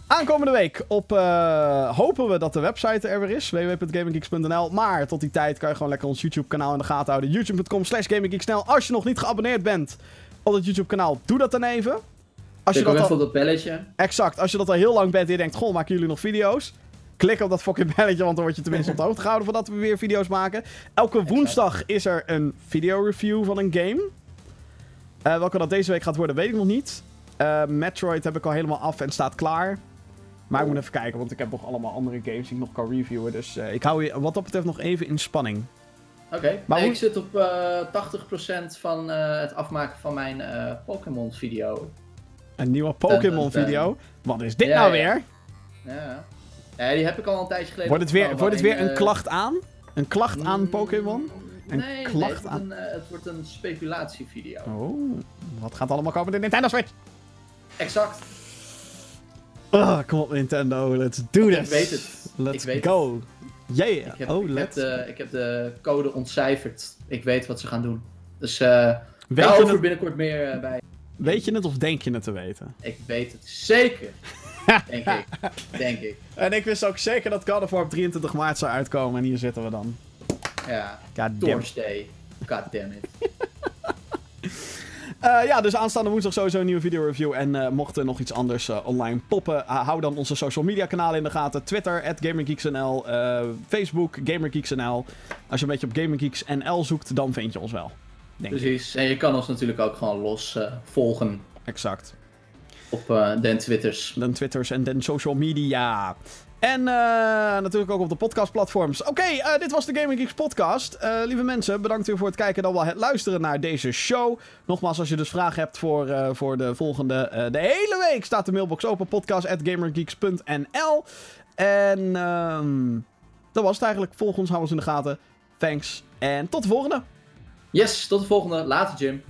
Aankomende week op, eh, hopen we dat de website er weer is, www.gaminggeeks.nl. Maar tot die tijd kan je gewoon lekker ons YouTube kanaal in de gaten houden. youtube.com slash gaminggeeksnl. Als je nog niet geabonneerd bent op het YouTube kanaal, doe dat dan even. Als je Klik ook dat even al, op dat belletje. exact, als je dat al heel lang bent en je denkt, goh, maken jullie nog video's? Klik op dat fucking belletje, want dan word je tenminste op de hoogte gehouden voordat we weer video's maken. Elke woensdag is er een video-review van een game. Eh, welke dat deze week gaat worden, weet ik nog niet. Eh, Metroid heb ik al helemaal af en staat klaar. Maar ik moet even kijken, want ik heb nog allemaal andere games die ik nog kan reviewen. Dus eh, ik hou je wat dat betreft nog even in spanning. Oké. Maar Nee, hoe- Ik zit op eh 80% van het afmaken van mijn Pokémon video. Een nieuwe dun, Pokémon-video. Wat is dit Ja, nou weer? Ja. ja, die heb ik al een tijdje geleden Wordt het weer, wordt het weer een klacht aan? Een klacht aan mm, Pokémon? Een nee, nee, klacht het, wordt aan- een, eh, het wordt een speculatievideo. Oh, wat gaat allemaal komen in de Nintendo Switch? Exact. Oh, kom op Nintendo, let's do this. Ik weet het. Let's ik weet go. Yeah. Ik heb, oh, ik, heb de, ik heb de code ontcijferd. Ik weet wat ze gaan doen. Dus eh Weet, daarover het, binnenkort meer eh, bij. weet je het of denk je het te weten? Ik weet het zeker. denk ik. Denk ik. En ik wist ook zeker dat God of War op 23 maart zou uitkomen. En hier zitten we dan. Ja. God damn. Thursday. God damn it. Eh, ja, dus aanstaande woensdag sowieso een nieuwe video review. En eh, mocht er nog iets anders eh, online poppen, hou dan onze social media kanalen in de gaten. Twitter, GamerGeeksNL, Facebook, GamerGeeksNL. Als je een beetje op GamerGeeksNL zoekt, dan vind je ons wel. Ik. Precies. En je kan ons natuurlijk ook gewoon los volgen. Exact. op uh, den Twitters. Den Twitters en den social media. En uh, natuurlijk ook op de podcastplatforms. Oké, uh, dit was de Gaming Geeks podcast. Uh, lieve mensen, bedankt weer voor het kijken en dan wel het luisteren naar deze show. Nogmaals, als je dus vragen hebt voor, voor de volgende... de hele week staat de mailbox open. Podcast at gamergeeks.nl En ehm, dat was het eigenlijk. Volg ons, hou ons in de gaten. Thanks en tot de volgende. Yes, tot de volgende. Later Jim.